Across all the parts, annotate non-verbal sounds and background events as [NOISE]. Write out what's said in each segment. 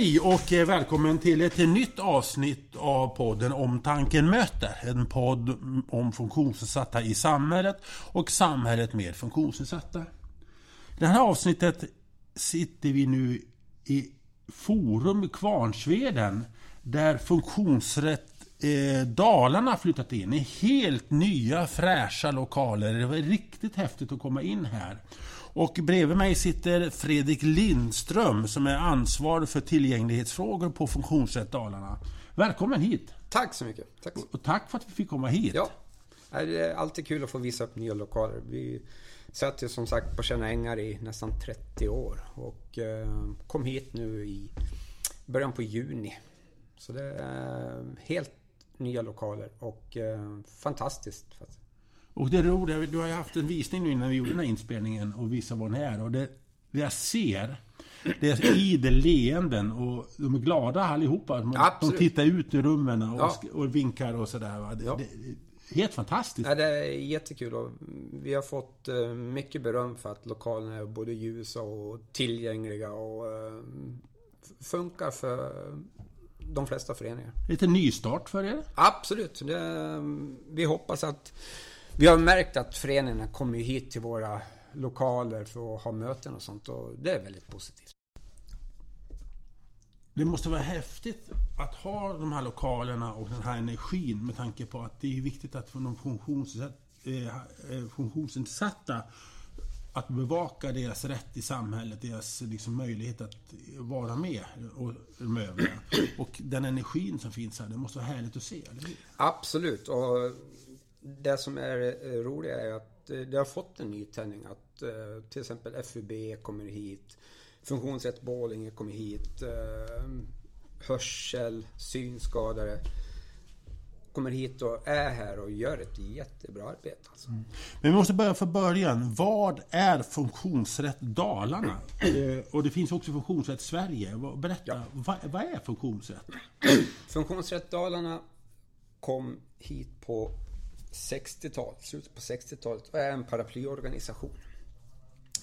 Hej och eh, välkommen till ett nytt avsnitt av podden Omtanken möter. En podd om funktionsnedsatta i samhället och samhället med funktionsnedsatta. I det här avsnittet sitter vi nu i Forum Kvarnsveden där Funktionsrätt eh, Dalarna flyttat in i helt nya fräscha lokaler. Det var riktigt häftigt att komma in här. Och bredvid mig sitter Fredrik Lindström som är ansvarig för tillgänglighetsfrågor på Funktionsrätt Dalarna. Välkommen hit! Tack så mycket! Tack. Och tack för att vi fick komma hit! Ja, det är alltid kul att få visa upp nya lokaler. Vi satt ju som sagt på Tjärna Ängar i nästan 30 år och eh, kom hit nu i början på juni. Så det är helt nya lokaler och eh, fantastiskt. Och det roliga, du har ju haft en visning nu innan vi gjorde den här inspelningen och visade vad den är. Och det, det jag ser, det är idel leenden och de är glada allihopa. De, de tittar ut i rummen och, ja. och vinkar och sådär. Det, ja. det, helt fantastiskt. Ja, det är jättekul och vi har fått eh, mycket beröm för att lokalerna är både ljusa och tillgängliga och uh, funkar för de flesta föreningar. Lite nystart för er? Absolut. Det, vi hoppas att vi har märkt att föreningarna kommer hit till våra lokaler för att ha möten och sånt och det är väldigt positivt. Det måste vara häftigt att ha de här lokalerna och den här energin med tanke på att det är viktigt att få de eh, eh, funktionsnedsatta att bevaka deras rätt i samhället, deras liksom möjlighet att vara med och de övriga. Och den energin som finns här, det måste vara härligt att se, eller hur? Absolut. Och det som är eh, roligt är att eh, det har fått en nytändning. Att eh, till exempel FUB kommer hit. Funktionsrätt Borlänge kommer hit. Hörsel, synskadade kommer hit och är här och gör ett jättebra arbete. Alltså. Mm. Men vi måste börja från början. Vad är Funktionsrätt Dalarna? och det finns också Funktionsrätt Sverige. Berätta, ja. vad, vad är Funktionsrätt? Funktionsrätt Dalarna kom hit på 60-talet, slutet på 60-talet och är en paraplyorganisation.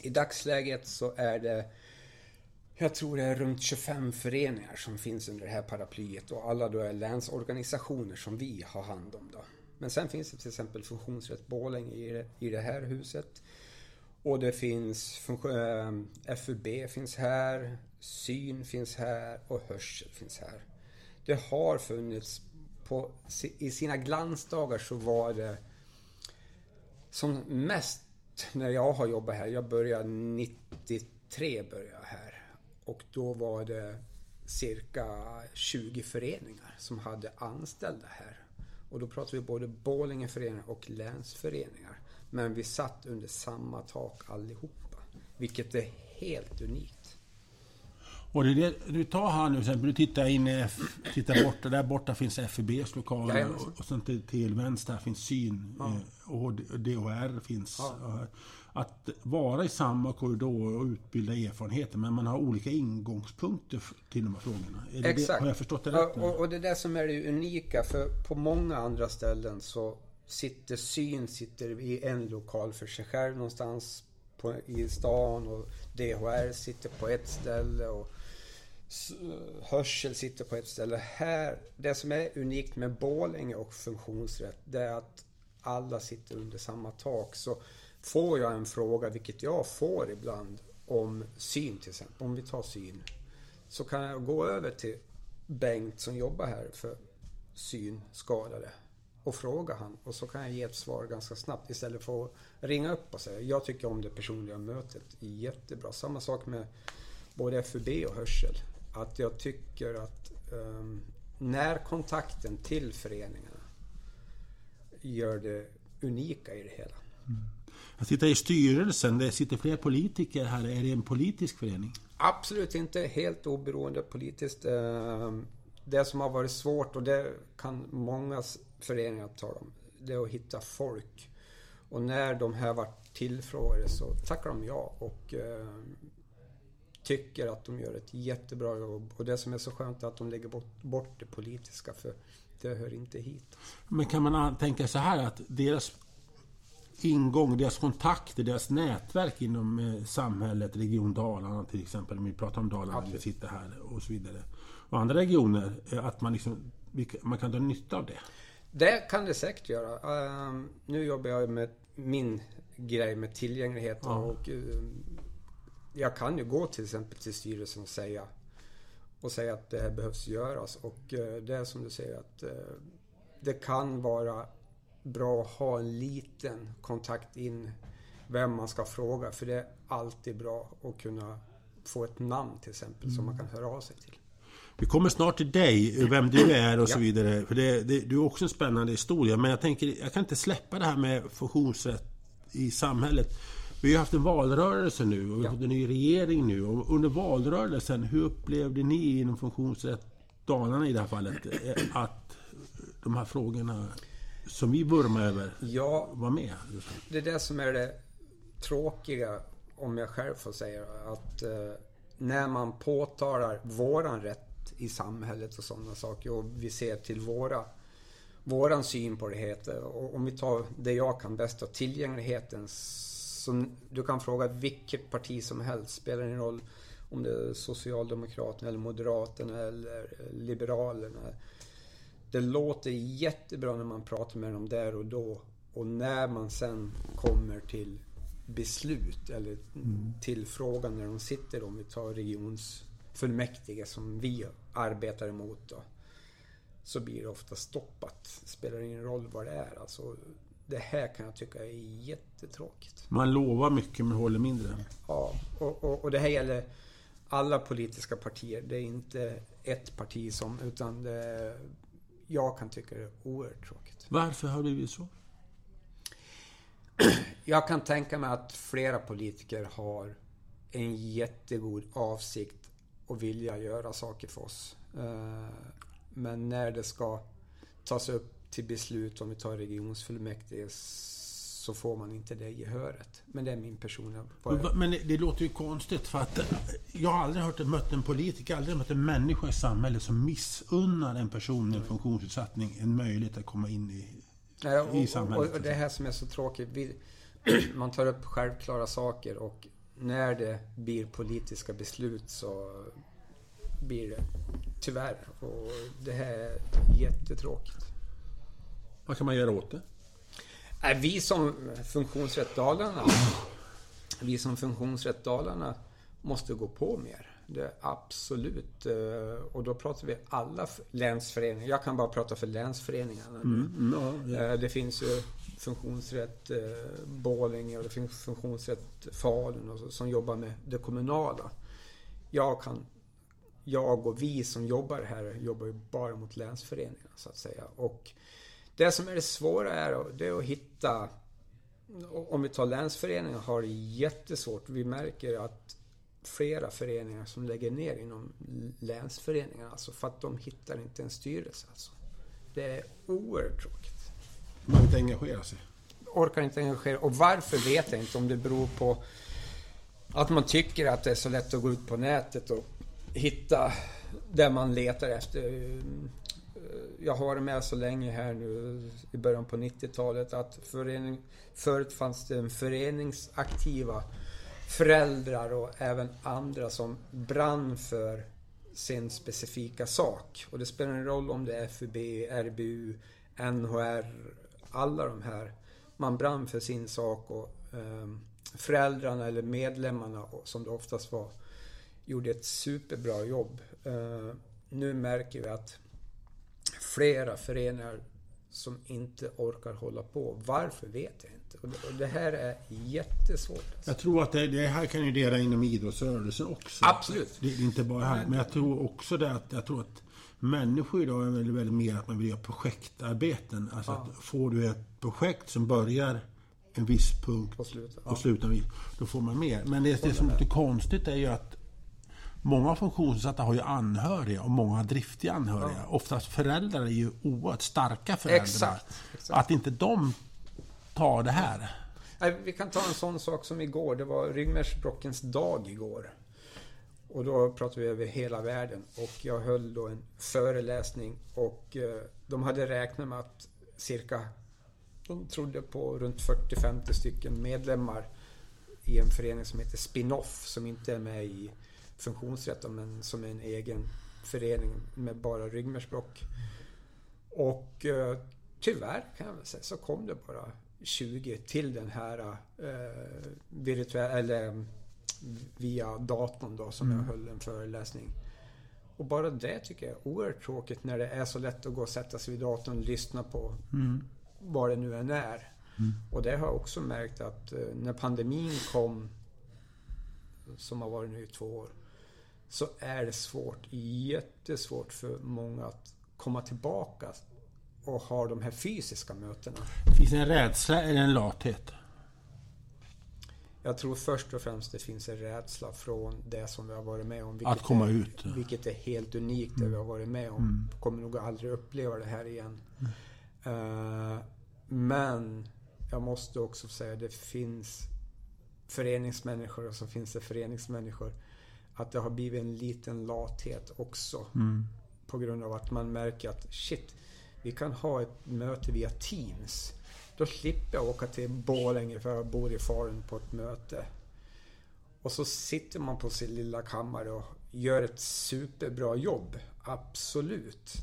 I dagsläget så är det jag tror det är runt 25 föreningar som finns under det här paraplyet och alla då är länsorganisationer som vi har hand om då. Men sen finns det till exempel Funktionsrätt Borlänge i det, i det här huset. Och det finns FUB eh, finns här, Syn finns här och Hörsel finns här. Det har funnits på, i sina glansdagar så var det som mest när jag har jobbat här. Jag började 93 började här. Och då var det cirka 20 föreningar som hade anställda här. Och då pratar vi både Borlängeföreningar och länsföreningar. Men vi satt under samma tak allihopa. Vilket är helt unikt. Och det, det, du tar här nu, exempel, du tittar in, tittar bort, där borta finns FUBs lokaler och, och sen till, till vänster finns Syn ja. Eh, och DHR finns. Ja. Att vara i samma korridor och utbilda erfarenheter, men man har olika ingångspunkter till de här frågorna. Är Exakt. Det, har jag förstått det rätt? Ja, och, och det är det som är det unika, för på många andra ställen så sitter Syn sitter i en lokal för sig själv någonstans på, i stan och DHR sitter på ett ställe och hörsel sitter på ett ställe. Här, det som är unikt med Bålänge och funktionsrätt, det är att alla sitter under samma tak. Så får jag en fråga, vilket jag får ibland, om syn till exempel, om vi tar syn, så kan jag gå över till Bengt som jobbar här för synskadade och fråga han och så kan jag ge ett svar ganska snabbt istället för att ringa upp och säga jag tycker om det personliga mötet jättebra. Samma sak med både FUB och hörsel att jag tycker att um, närkontakten till föreningarna gör det unika i det hela. Mm. Jag sitter i styrelsen, det sitter fler politiker här. Är det en politisk förening? Absolut inte helt oberoende politiskt. Ehm, det som har varit svårt, och det kan många föreningar tala om, det är att hitta folk. Och när de här varit tillfrågade så tackar de ja. Och ehm, tycker att de gör ett jättebra jobb. Och det som är så skönt är att de lägger bort, bort det politiska, för det hör inte hit. Men kan man tänka så här att deras ingång, deras kontakter, deras nätverk inom eh, samhället, Region Dalarna till exempel, vi pratar om Dalarna, vi sitter här och så vidare. Och andra regioner, eh, att man, liksom, man kan dra nytta av det. Det kan det säkert göra. Uh, nu jobbar jag med min grej med tillgänglighet ja. och uh, jag kan ju gå till exempel till styrelsen och säga och säga att det här behövs göras och uh, det är som du säger att det kan vara bra att ha en liten kontakt in vem man ska fråga. För det är alltid bra att kunna få ett namn till exempel mm. som man kan höra av sig till. Vi kommer snart till dig, vem du är och så vidare. För det, det, du är också en spännande historia. Men jag tänker, jag kan inte släppa det här med funktionsrätt i samhället. Vi har haft en valrörelse nu och vi har fått en ny regering nu. Och under valrörelsen, hur upplevde ni inom funktionsrätt Dalarna i det här fallet, att de här frågorna som vi vurmar över ja, var med? Det är det som är det tråkiga, om jag själv får säga att eh, när man påtalar våran rätt i samhället och sådana saker och vi ser till våra våran syn på det heter. Och om vi tar det jag kan bäst, då, Så du kan fråga vilket parti som helst, spelar ingen roll om det är Socialdemokraterna eller Moderaterna eller Liberalerna det låter jättebra när man pratar med dem där och då. Och när man sen kommer till beslut eller mm. till frågan när de sitter, om vi tar regionsfullmäktige som vi arbetar emot då. Så blir det ofta stoppat. Spelar ingen roll vad det är. Alltså, det här kan jag tycka är jättetråkigt. Man lovar mycket men håller mindre. Ja, och, och, och det här gäller alla politiska partier. Det är inte ett parti som, utan det jag kan tycka det är oerhört tråkigt. Varför har det blivit så? Jag kan tänka mig att flera politiker har en jättegod avsikt och vilja göra saker för oss. Eh, men när det ska tas upp till beslut, om vi tar regionsfullmäktige, så får man inte det gehöret. Men det är min personliga... Men det låter ju konstigt för att jag har aldrig hört mött en politiker, aldrig mött en människa i samhället som missunnar en person med funktionsnedsättning en möjlighet att komma in i, Nej, och, i samhället. Och, det här som är så tråkigt. Vi, [CLEARS THROAT] man tar upp självklara saker och när det blir politiska beslut så blir det tyvärr. Och det här är jättetråkigt. Vad kan man göra åt det? vi som Funktionsrätt Dalarna, vi som Funktionsrätt Dalarna måste gå på mer. Det är absolut. Eh, och då pratar vi alla länsföreningar. Jag kan bara prata för länsföreningarna. Mm, no, yeah. Det finns ju Funktionsrätt eh, Borlänge och det finns Funktionsrätt Falun och så, som jobbar med det kommunala. Jag kan jag och vi som jobbar här jobbar ju bara mot länsföreningarna så att säga. Och det som är det svåra är, det är att hitta... Om vi tar länsföreningar har det jättesvårt. Vi märker att flera föreningar som lägger ner inom länsföreningarna, alltså för att de hittar inte en styrelse. Alltså. Det är oerhört tråkigt. Man inte engagera sig? Orkar inte engagera Och varför vet jag inte. Om det beror på att man tycker att det är så lätt att gå ut på nätet och hitta det man letar efter jag har varit med så länge här nu i början på 90-talet att förening, förut fanns det en föreningsaktiva föräldrar och även andra som brann för sin specifika sak. Och det spelar ingen roll om det är FUB, RBU, NHR, alla de här. Man brann för sin sak och eh, föräldrarna eller medlemmarna, som det oftast var, gjorde ett superbra jobb. Eh, nu märker vi att flera föreningar som inte orkar hålla på. Varför vet jag inte. Och det här är jättesvårt. Alltså. Jag tror att det, det, här kan ju dela inom idrottsrörelsen också. Absolut. Det är inte bara här. Men jag tror också det att, jag tror att människor idag är väldigt, väldigt mer att man vill göra projektarbeten. Alltså ja. att får du ett projekt som börjar en viss punkt och slutar, ja. slutar då får man mer. Men det, det som är lite konstigt är ju att Många funktionsnedsatta har ju anhöriga och många har driftiga anhöriga. Ja. Oftast föräldrar är ju oerhört starka föräldrar. Exakt, exakt. Att inte de tar det här. Vi kan ta en sån sak som igår. Det var ryggmärgsbråckens dag igår. Och då pratade vi över hela världen. Och jag höll då en föreläsning och eh, de hade räknat med att cirka de trodde på runt 40-50 stycken medlemmar i en förening som heter Spinoff som inte är med i funktionsrätt men som en egen förening med bara ryggmärgsbråck. Och eh, tyvärr kan jag väl säga så kom det bara 20 till den här eh, virtuella, eller via datorn då som mm. jag höll en föreläsning. Och bara det tycker jag är oerhört tråkigt när det är så lätt att gå och sätta sig vid datorn och lyssna på mm. vad det nu än är. Mm. Och det har jag också märkt att eh, när pandemin kom, som har varit nu i två år, så är det svårt, jättesvårt för många att komma tillbaka och ha de här fysiska mötena. Finns det en rädsla eller en lathet? Jag tror först och främst det finns en rädsla från det som vi har varit med om. Att komma är, ut? Vilket är helt unikt det vi har varit med om. Mm. Kommer nog aldrig uppleva det här igen. Mm. Uh, men jag måste också säga det finns föreningsmänniskor och så finns det föreningsmänniskor. Att det har blivit en liten lathet också. Mm. På grund av att man märker att shit, vi kan ha ett möte via Teams. Då slipper jag åka till Borlänge för jag bor i Falun på ett möte. Och så sitter man på sin lilla kammare och gör ett superbra jobb. Absolut.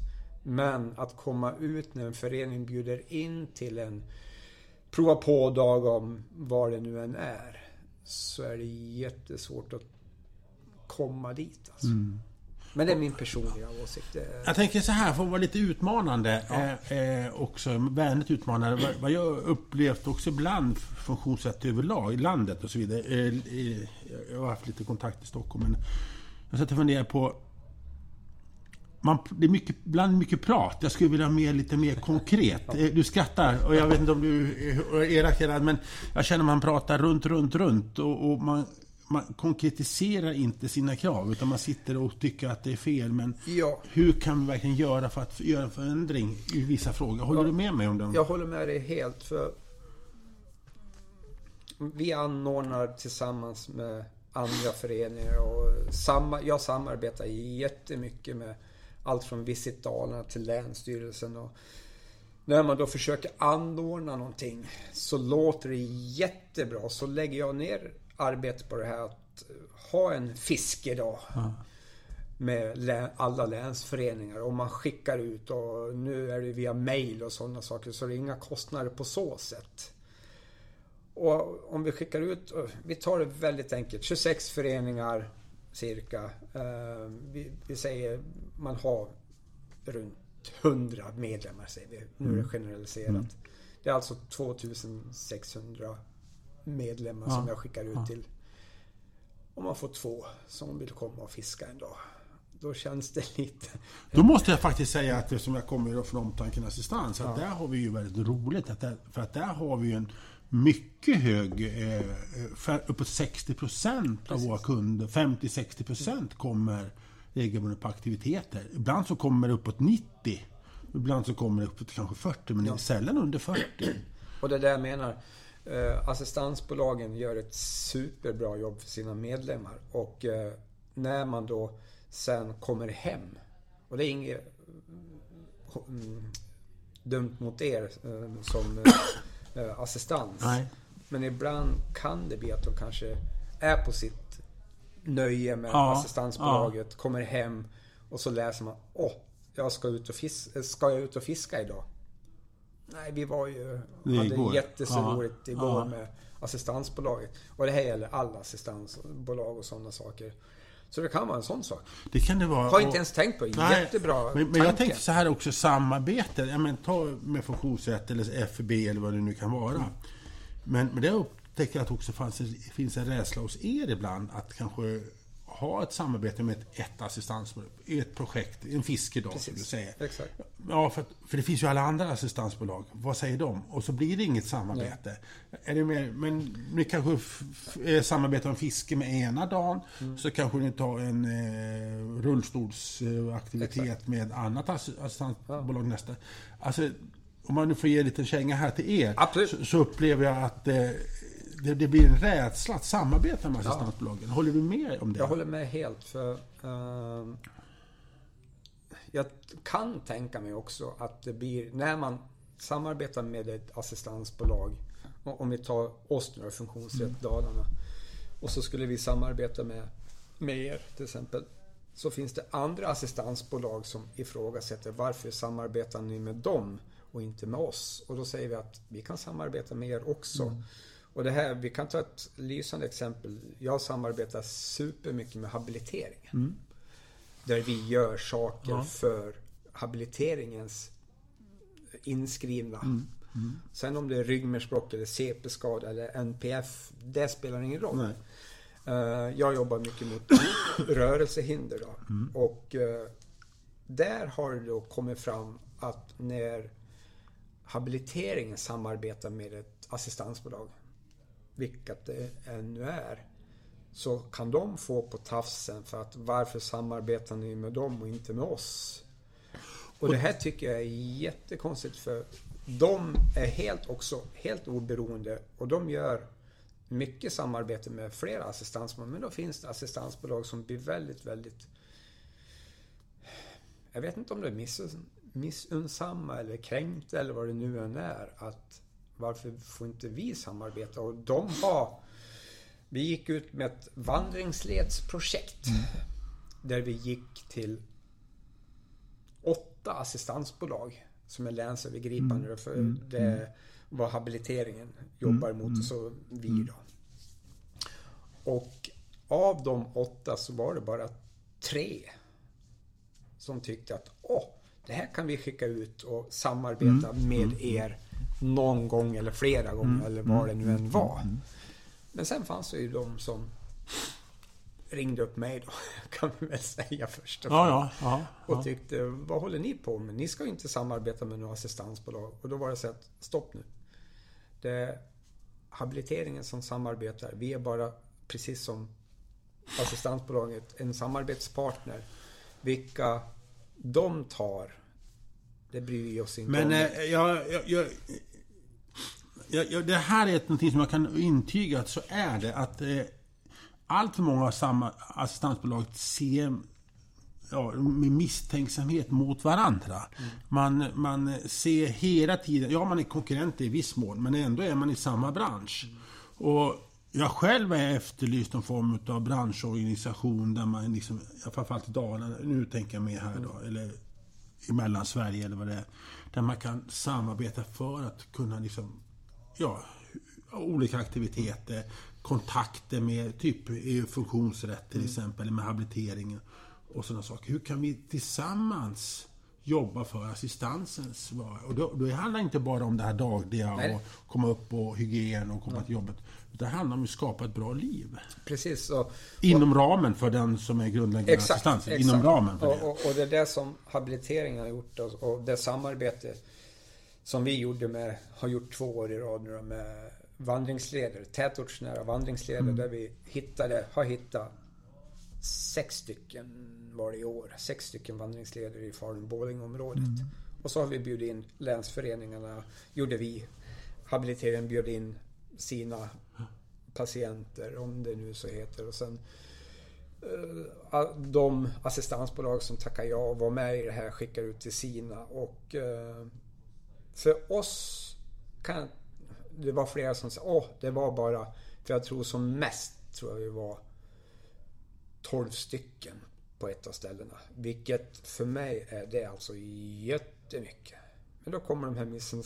Men att komma ut när en förening bjuder in till en prova på-dag om vad det nu än är. Så är det jättesvårt att komma dit. Alltså. Mm. Men det är min personliga åsikt. Jag tänker så här, för att vara lite utmanande ja. eh, eh också, vänligt utmanande. Vad, vad jag upplevt också ibland funktionssätt överlag i landet och så vidare. Eh, jag har haft lite kontakt i Stockholm, men jag satt och funderade på man, det är mycket, ibland mycket prat. Jag skulle vilja ha mer, lite mer konkret. Eh, du skrattar och jag vet inte om du är elak men jag känner att man pratar runt, runt, runt och, och man man konkretiserar inte sina krav utan man sitter och tycker att det är fel. Men ja. hur kan vi verkligen göra för att göra en förändring i vissa frågor? Håller ja. du med mig om det? Jag håller med dig helt. för Vi anordnar tillsammans med andra föreningar och samma, jag samarbetar jättemycket med allt från Visit Dalarna till Länsstyrelsen. Och när man då försöker anordna någonting så låter det jättebra. Så lägger jag ner arbete på det här att ha en fiskedag. Ja. Med alla länsföreningar och man skickar ut och nu är det via mail och sådana saker så det är inga kostnader på så sätt. Och om vi skickar ut, vi tar det väldigt enkelt, 26 föreningar cirka. Eh, vi, vi säger man har runt 100 medlemmar säger vi. Nu är det mm. generaliserat. Mm. Det är alltså 2600 medlemmar ja. som jag skickar ut ja. till. Om man får två som vill komma och fiska en dag. Då känns det [LAUGHS] lite... Då måste jag faktiskt säga att som jag kommer från Omtanken Assistans, att där har vi ju väldigt roligt. Att där, för att där har vi ju en mycket hög, eh, uppåt 60 procent av våra kunder, 50-60 procent kommer regelbundet på aktiviteter. Ibland så kommer det uppåt 90. Ibland så kommer det uppåt kanske 40, men ja. sällan under 40. Och det är det jag menar. Eh, assistansbolagen gör ett superbra jobb för sina medlemmar. Och eh, när man då sen kommer hem. Och det är inget mm, dumt mot er eh, som assistans. Nej. Men ibland kan det bli att de kanske är på sitt nöje med ja, assistansbolaget, ja. kommer hem och så läser man Åh, jag ska ut och fiska, ska jag ut och fiska idag? Nej, vi var ju... Det hade igår. jättesroligt ja. igår ja. med assistansbolaget. Och det här gäller alla assistansbolag och sådana saker. Så det kan vara en sån sak. Det kan det vara. Har inte ens tänkt på. Nej, Jättebra Men, men jag tänker så här också, samarbete. Ja, men, ta med funktionsrätt eller FB eller vad det nu kan vara. Mm. Men, men det upptäcker jag att också fanns, finns en rädsla hos er ibland att kanske ha ett samarbete med ett, ett assistansbolag, ett projekt, en fiskedag Precis. som du säger. Exakt. Ja, för, för det finns ju alla andra assistansbolag. Vad säger de? Och så blir det inget samarbete. Är det mer, men ni kanske eh, samarbetar om fiske med ena dagen, mm. så kanske ni tar en eh, rullstolsaktivitet Exakt. med annat assistansbolag ja. nästa. Alltså, om man nu får ge en liten känga här till er, så, så, upplever jag att eh, det, det, blir en rädsla att samarbeta med assistansbolagen. Håller du med om det? Jag håller med helt. för uh, Jag kan tänka mig också att det blir, när man samarbeta med ett assistansbolag. Om vi tar oss nu Funktionsrätt Dalarna. Och så skulle vi samarbeta med, med er till exempel. Så finns det andra assistansbolag som ifrågasätter varför samarbetar ni med dem och inte med oss? Och då säger vi att vi kan samarbeta med er också. Mm. Och det här, vi kan ta ett lysande exempel. Jag samarbetar supermycket med habiliteringen. Mm. Där vi gör saker ja. för habiliteringens inskrivna. Mm. Mm. Sen om det är ryggmärgsbråck eller CP-skada eller NPF, det spelar ingen roll. Nej. Uh, jag jobbar mycket mot [COUGHS] rörelsehinder då. Mm. Och uh, där har det då kommit fram att när habiliteringen samarbetar med ett assistansbolag, vilket det ännu är, så kan de få på tafsen för att varför samarbetar ni med dem och inte med oss? Och det här tycker jag är jättekonstigt för de är helt också helt oberoende och de gör mycket samarbete med flera assistansbolag. Men då finns det assistansbolag som blir väldigt, väldigt... Jag vet inte om det är missunnsamma eller kränkta eller vad det nu än är. Att varför får inte vi samarbeta? Och de har... Vi gick ut med ett vandringsledsprojekt. Mm. Där vi gick till åtta assistansbolag som är länsövergripande. Mm. För mm. det mm. var habiliteringen jobbar mm. mot och så vi då. Och av de åtta så var det bara tre som tyckte att åh, det här kan vi skicka ut och samarbeta mm. med er någon gång eller flera gånger eller vad det nu än var. Men sen fanns det ju de som ringde upp mig då, [LAUGHS] kan vi väl säga först och ja, ja, ja, Och tyckte, vad håller ni på med? Ni ska ju inte samarbeta med några assistansbolag. Och då var det så att, stopp nu. Det är habiliteringen som samarbetar. Vi är bara, precis som assistansbolaget, en samarbetspartner. Vilka de tar, det bryr vi oss inte Men, om. Eh, jag, jag, jag, jag, det här är någonting som jag kan intyga att så är det. Att eh, allt för många samma assistansbolag ser ja, med misstänksamhet mot varandra. Mm. Man, man ser hela tiden, ja man är konkurrenter i viss mån, men ändå är man i samma bransch. Mm. Och jag själv är efterlyst någon form av branschorganisation där man liksom, framförallt i Dalarna, nu tänker jag mer här då, mm. eller i Mellansverige eller vad det är. Där man kan samarbeta för att kunna liksom, ja, olika aktiviteter, kontakter med typ funktionsrätt till mm. exempel, med habiliteringen och sådana saker. Hur kan vi tillsammans jobba för assistansens Och då, då handlar det inte bara om det här dagliga Nej. och komma upp och hygien och komma ja. till jobbet. Det handlar om att skapa ett bra liv. Precis. Och, inom och, ramen för den som är grundläggande exakt, assistans. Exakt. Inom ramen för det. Och, och, det är det som habiliteringen har gjort och det samarbete som vi gjorde med, har gjort två år i rad nu med vandringsleder, tätortsnära vandringsleder mm. där vi hittade, har hittat sex stycken var det i år. Sex stycken vandringsleder i Falun-Borlängeområdet. Mm. Och så har vi bjudit in länsföreningarna, gjorde vi. Habiliteringen bjöd in sina patienter, om det nu så heter. Och sen eh, de assistansbolag som tackar ja och var med i det här skickar ut till sina. Och eh, för oss kan det var flera som sa åh, det var bara, för jag tror som mest tror jag vi var 12 stycken på ett av ställena. Vilket för mig är det alltså jättemycket. Men då kommer de här missen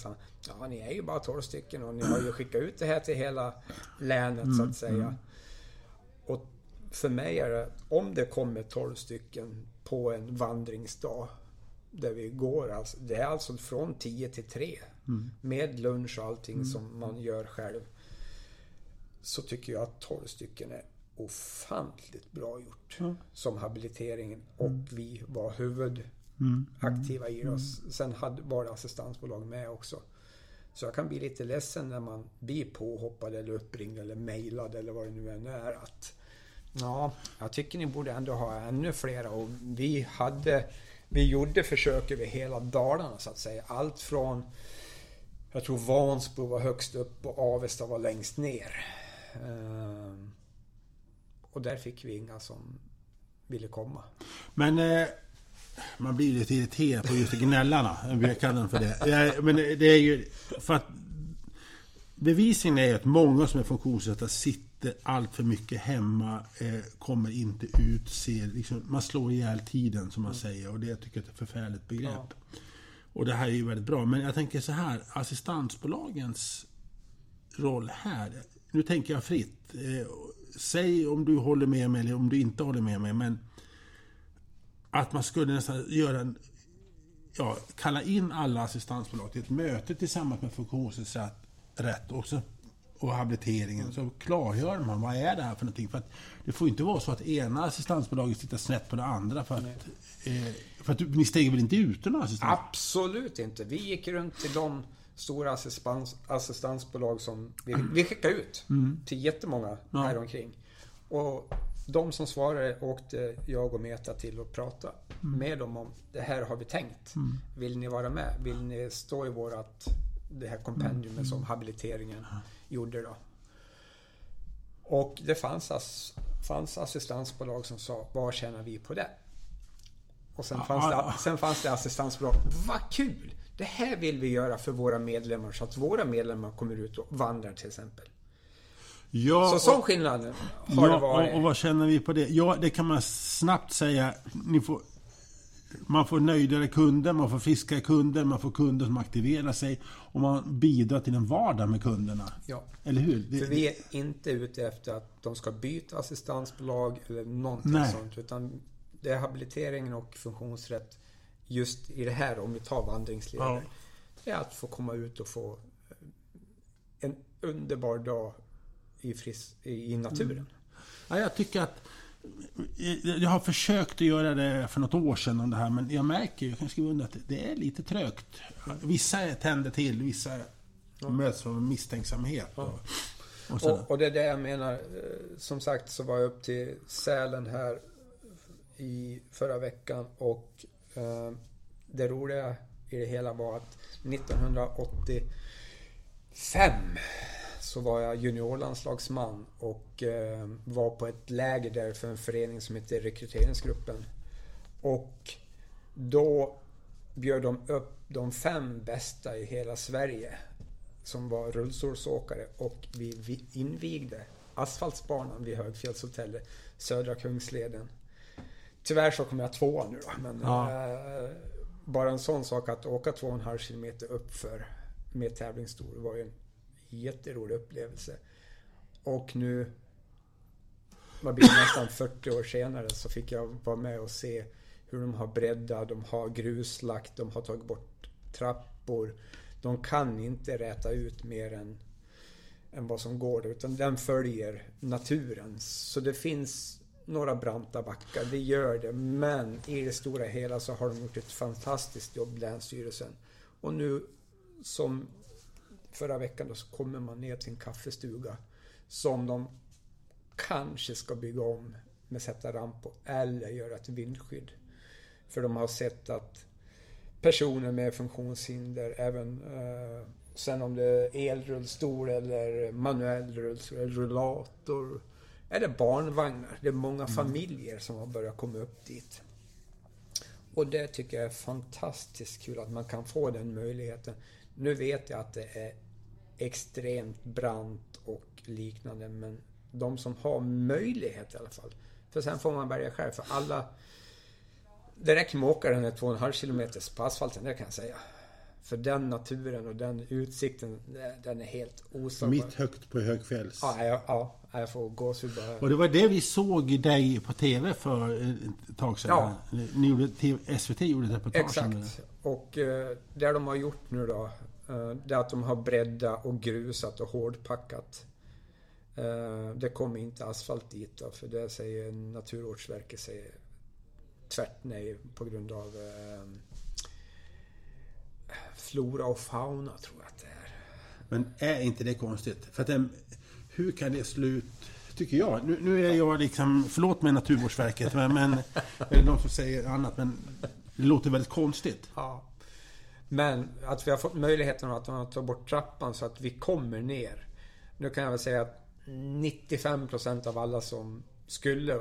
ja ni är ju bara 12 stycken och ni har ju skickat ut det här till hela länet så att mm, säga. Mm. Och för mig är det, om det kommer 12 stycken på en vandringsdag där vi går, alltså, det är alltså från 10 till 3. Mm. Med lunch och allting mm. som man gör själv. Så tycker jag att 12 stycken är ofantligt bra gjort. Mm. Som habiliteringen. Och mm. vi var huvudaktiva i oss. Mm. Sen hade, var det assistansbolag med också. Så jag kan bli lite ledsen när man blir påhoppad eller uppringd eller mejlad eller vad det nu än är. Att, ja, jag tycker ni borde ändå ha ännu flera. Och vi hade vi gjorde försök över hela Dalarna så att säga. Allt från jag tror Vansbro var högst upp och Avesta var längst ner. Ehm, och där fick vi inga som ville komma. Men eh, man blir lite irriterad på just gnällarna. Jag kallar dem för det. Men det är ju för att Bevisningen är att många som är funktionsnedsatta sitter allt för mycket hemma, eh, kommer inte ut, ser, liksom, man slår ihjäl tiden som man säger och det tycker jag är ett förfärligt begrepp. Ja. Och det här är ju väldigt bra. Men jag tänker så här, assistansbolagens roll här. Nu tänker jag fritt. Eh, säg om du håller med mig eller om du inte håller med mig. Men att man skulle nästan göra en... Ja, kalla in alla assistansbolag till ett möte tillsammans med funktionsnedsatt rätt också och habiliteringen så klargör man vad är det här för någonting. För att det får inte vara så att ena assistansbolaget sitter snett på det andra. För att, eh, för att ni stänger väl inte ute några assistans? Absolut inte. Vi gick runt till de stora assistans, assistansbolag som vi, [CLEARS THROAT] vi skickade ut mm. till jättemånga ja. här omkring. Och de som svarade åkte jag och Meta till och pratade mm. med dem om det här har vi tänkt. Mm. Vill ni vara med? Vill ni stå i vårat det här kompendiumet mm. som habiliteringen gjorde då. Och det fanns, ass, fanns assistansbolag som sa, vad tjänar vi på det? Och sen fanns, det, sen fanns det assistansbolag, vad kul! Det här vill vi göra för våra medlemmar så att våra medlemmar kommer ut och vandrar till exempel. Ja, så sån skillnad har ja, det varit. Och, och vad känner vi på det? Ja, det kan man snabbt säga. Ni får man får nöjdare kunder, man får friskare kunder, man får kunder som aktiverar sig och man bidrar till en vardag med kunderna. Ja. Eller hur? Det, För vi är inte ute efter att de ska byta assistansbolag eller någonting nej. sånt. Utan det är habiliteringen och funktionsrätt just i det här, om vi tar vandringsledare. Ja. Det är att få komma ut och få en underbar dag i, fris, i naturen. Mm. Ja, jag tycker att jag har försökt att göra det för något år sedan om det här, men jag märker, jag kan skriva under att det är lite trögt. Vissa tänder till, vissa ja. möts av misstänksamhet. Ja. Och, och, och, och, det är det jag menar. Som sagt så var jag upp till Sälen här i förra veckan och eh, det roliga i det hela var att 1985 så var jag juniorlandslagsman och eh, var på ett läger där för en förening som heter Rekryteringsgruppen. Och då bjöd de upp de fem bästa i hela Sverige som var rullstolsåkare och vi invigde asfaltsbanan vid Högfjällshotellet, Södra Kungsleden. Tyvärr så kom jag tvåa nu då, men ja. eh, bara en sån sak att åka två och en halv kilometer uppför med tävlingsstol var ju en jätterolig upplevelse. Och nu, vad blir det, nästan 40 år senare så fick jag vara med och se hur de har breddat, de har gruslagt, de har tagit bort trappor. De kan inte räta ut mer än, än vad som går utan den följer naturen. Så det finns några branta backar, det gör det. Men i det stora hela så har de gjort ett fantastiskt jobb, Länsstyrelsen. Och nu som förra veckan då så kommer man ner till en kaffestuga som de kanske ska bygga om med sätta ramp på eller göra ett vindskydd. För de har sett att personer med funktionshinder, även eh, sen om det är elrullstol eller manuell rullstol, eller rullator eller barnvagnar. Det är många mm. familjer som har börjat komma upp dit. Och det tycker jag är fantastiskt kul att man kan få den möjligheten. Nu vet jag att det är extremt brant och liknande. Men de som har möjlighet i alla fall. För sen får man välja själv. För alla... Det räcker med att åka den här 2,5 km på asfalten, det kan jag säga. För den naturen och den utsikten, den är helt osagbar. Mitt högt på Högfjälls. Ja, ja, ja jag får gåshud bara. Och det var det vi såg dig på TV för ett tag sedan. Ja. Ni gjorde, SVT gjorde ett reportage Exakt. Och eh, det de har gjort nu då, Eh, det är att de har breddat och grusat och hårdpackat. Eh, det kommer inte asfalt dit då, för det säger Naturvårdsverket säger tvärt nej på grund av eh, flora och fauna tror jag att det är. Men är inte det konstigt? För att hur kan det slut tycker jag. Nu, nu, är jag liksom, förlåt mig Naturvårdsverket, men, men eller någon som säger annat, men det låter väldigt konstigt. Ja. Men att vi har fått möjligheten att ta bort trappan så att vi kommer ner. Nu kan jag väl säga att 95% av alla som skulle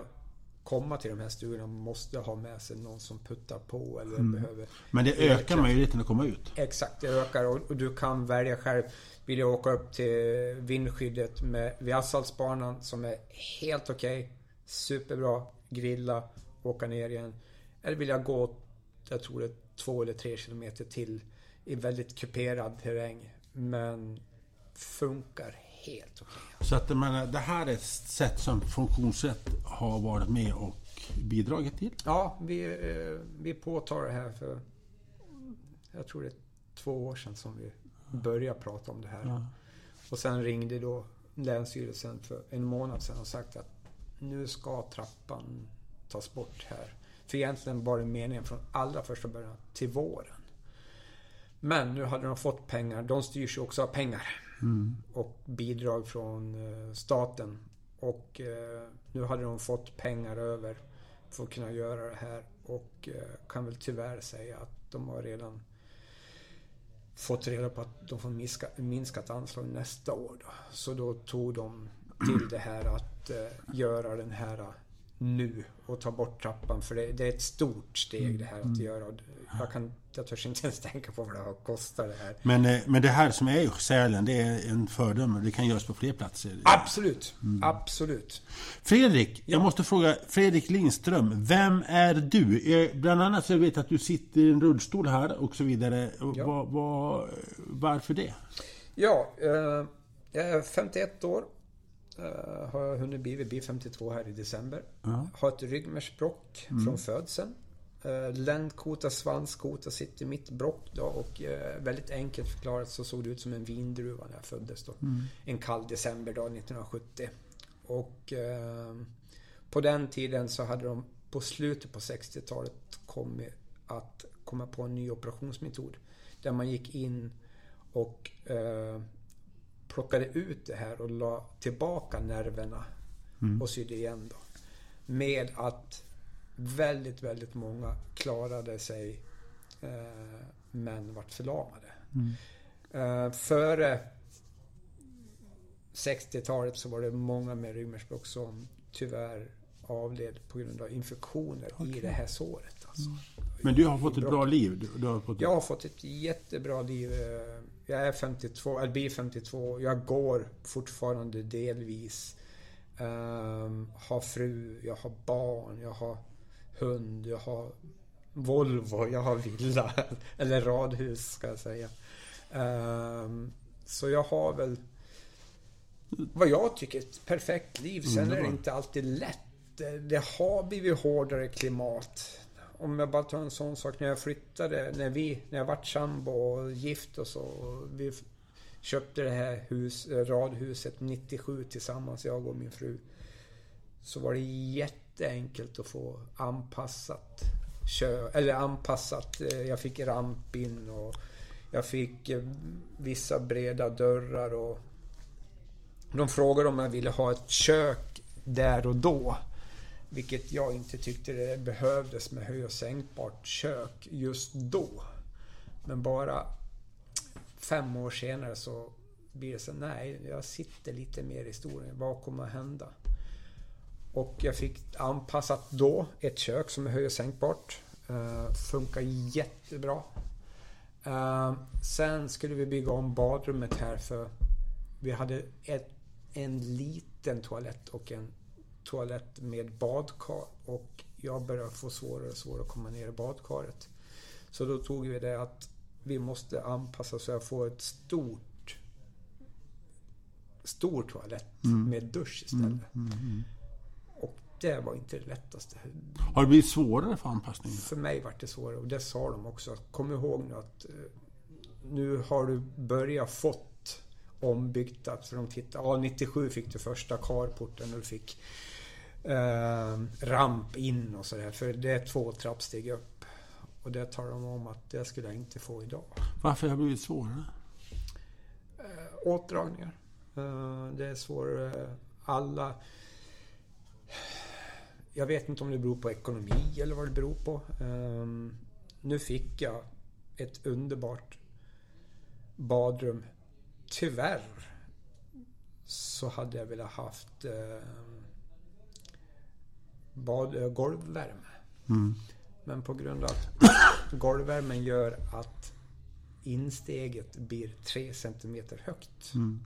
komma till de här stugorna måste ha med sig någon som puttar på eller behöver... Men det ökar möjligheten att komma ut. Exakt, det ökar och, du kan välja själv. Vill jag åka upp till vindskyddet med, vid asfaltsbanan som är helt okej, okay, superbra, grilla, åka ner igen. Eller vill jag gå, jag tror det är två eller tre kilometer till i väldigt kuperad terräng. Men funkar helt okej. Så att menar, det här är ett sätt som funktionsrätt har varit med och bidragit till? Ja, vi, eh, vi påtar det här för jag tror det är två år sedan som vi började prata om det här. Ja. Och sen ringde då Länsstyrelsen för en månad sedan och sagt att nu ska trappan tas bort här. För egentligen var det meningen från allra första början till våren. Men nu hade de fått pengar. De styrs ju också av pengar. Mm. Och bidrag från eh, staten. Och eh, nu hade de fått pengar över för att kunna göra det här. Och eh, kan väl tyvärr säga att de har redan fått reda på att de får minska, minskat anslag nästa år. Då. Så då tog de till det här att göra den här nu och ta bort trappan. För det, det är ett stort steg det här att mm. göra. Jag, kan, jag törs inte ens tänka på vad det har kostat det här. Men, eh, men det här som är i Sälen, det är en fördöme. Det kan göras på fler platser. Absolut. Mm. Absolut. Fredrik, jag måste fråga. Fredrik Lindström, vem är du? Eh, bland annat så vet jag att du sitter i en rullstol här och så vidare. Ja. Var, var, varför det? Ja, eh, jag är 51 år Uh, har jag hunnit bli, vi blir 52 här i december. Ja. Har ett ryggmärgsbråck mm. från födseln. Uh, ländkota, svanskota sitter i mitt brock då och uh, väldigt enkelt förklarat så såg det ut som en vindruva när jag föddes då. Mm. En kall decemberdag 1970. Och på den tiden så hade de på slutet på 60-talet kommit att komma på en ny operationsmetod. Där man gick in och plockade ut det här och la tillbaka nerverna mm. och sydde igen då. Med att väldigt, väldigt många klarade sig eh, men vart förlamade. Mm. Eh, före 60-talet så var det många med ryggmärgsbråck som tyvärr avled på grund av infektioner okay. i det här såret. Alltså. Mm. Men du har fått ett bra liv? Du, har fått... Jag har fått ett jättebra liv. Eh, jag är 52, eller blir 52. Jag går fortfarande delvis. Um, har fru, jag har barn, jag har hund, jag har Volvo, jag har villa. [LAUGHS] Eller radhus ska jag säga. Um, så jag har väl vad jag tycker ett perfekt liv. Sen är det inte alltid lätt. Det har blivit hårdare klimat om jag bara tar en sån sak. När jag flyttade, när vi, när jag vart sambo och gift och så. Och vi köpte det här hus, eh, radhuset 97 tillsammans, jag och min fru. Så var det jätteenkelt att få anpassat kö, eller anpassat. Eh, jag fick ramp in och jag fick eh, vissa breda dörrar och de frågade om jag ville ha ett kök där och då. Vilket jag inte tyckte det behövdes med höj och sänkbart kök just då. Men bara fem år senare så blir det så nej, jag sitter lite mer i historien. Vad kommer att hända? Och jag fick anpassat då ett kök som är höj och sänkbart. Uh, funkar jättebra. Uh, sen skulle vi bygga om badrummet här för vi hade ett, en liten toalett och en toalett med badkar och jag började få svårare och svårare att komma ner i badkaret. Så då tog vi det att vi måste anpassa så jag får ett stort stor toalett mm. med dusch istället. Mm, mm, mm, och det var inte det lättaste. Har det blivit svårare för anpassningen? För mig var det svårare och det sa de också. Kom ihåg nu att eh, nu har du börjat fått ombyggt. För de tittar, ja 97 fick du första carporten och du fick eh, ramp in och sådär. För det är två trappsteg upp. Och det talar de om att det skulle jag inte få idag. Varför har det blivit svårare? Eh, åtdragningar. Eh, det är svårare. Alla... Jag vet inte om det beror på ekonomi eller vad det beror på. Um, nu fick jag ett underbart badrum. Tyvärr så hade jag velat haft um, bad, eh, golvvärme. Mm. Men på grund av att [COUGHS] golvvärmen gör att insteget blir 3 cm högt. Mm.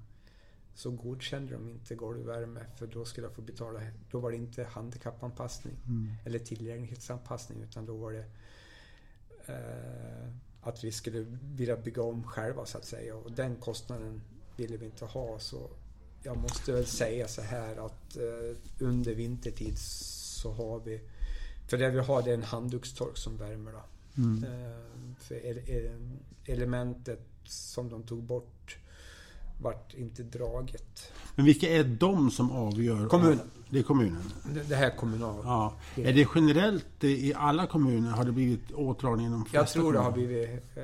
Så godkände de inte golvvärme för då skulle jag få betala. Då var det inte handikappanpassning Mm. eller tillgänglighetsanpassning utan då var det eh, att vi skulle vilja bygga om själva så att säga. Och den kostnaden ville vi inte ha. Så jag måste väl säga så här att eh, under vintertid så har vi... För det vi har det är en handdukstork som värmer då. Mm. Eh, för ele- ele- elementet som de tog bort vart inte draget. Men vilka är de som avgör? Kommunen. Det är kommunen? Det, här är kommunalt. Ja. Är det generellt i alla kommuner? Har det blivit åtdragning inom Jag tror det har kommuner? blivit... Eh,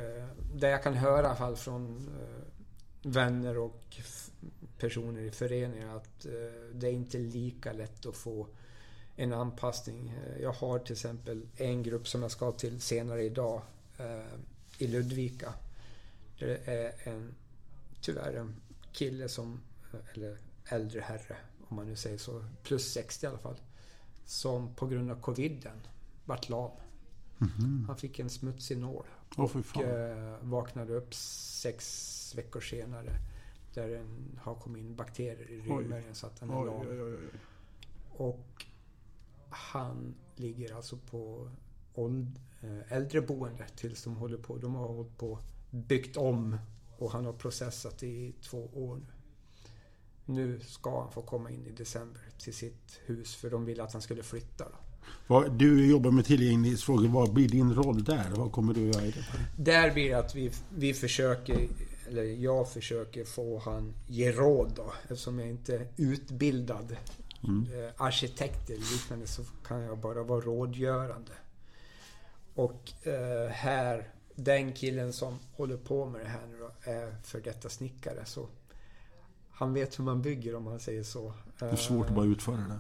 det jag kan höra i alla fall från eh, vänner och personer i föreningar att eh, det är inte lika lätt att få en anpassning. Eh, Jag har till exempel en grupp som jag ska till senare idag eh, i Ludvika. Det är en, tyvärr en kille som, eh, eller äldre herre om man nu säger så, plus 60 i alla fall. Som på grund av coviden vart lam. Han fick en smutsig nål och fan. eh, vaknade upp sex veckor senare. Där den har kommit in bakterier i ryggmärgen så att den är lam. Och han ligger alltså på åld- eh, äldreboende tills de håller på. De har hållit på byggt om och han har processat i två år nu. Nu ska han få komma in i december till sitt hus för de ville att han skulle flytta. Då. Du jobbar med tillgänglighetsfrågor. Vad blir din roll där? Vad kommer du att göra i det? Där blir det att vi, vi försöker, eller jag försöker få han ge råd då. Eftersom jag inte är utbildad eh, arkitekt eller liknande så kan jag bara vara rådgörande. Och eh, här, den killen som håller på med det här nu då är för detta snickare. Så han vet hur man bygger om man säger så. Det är svårt att bara utföra det.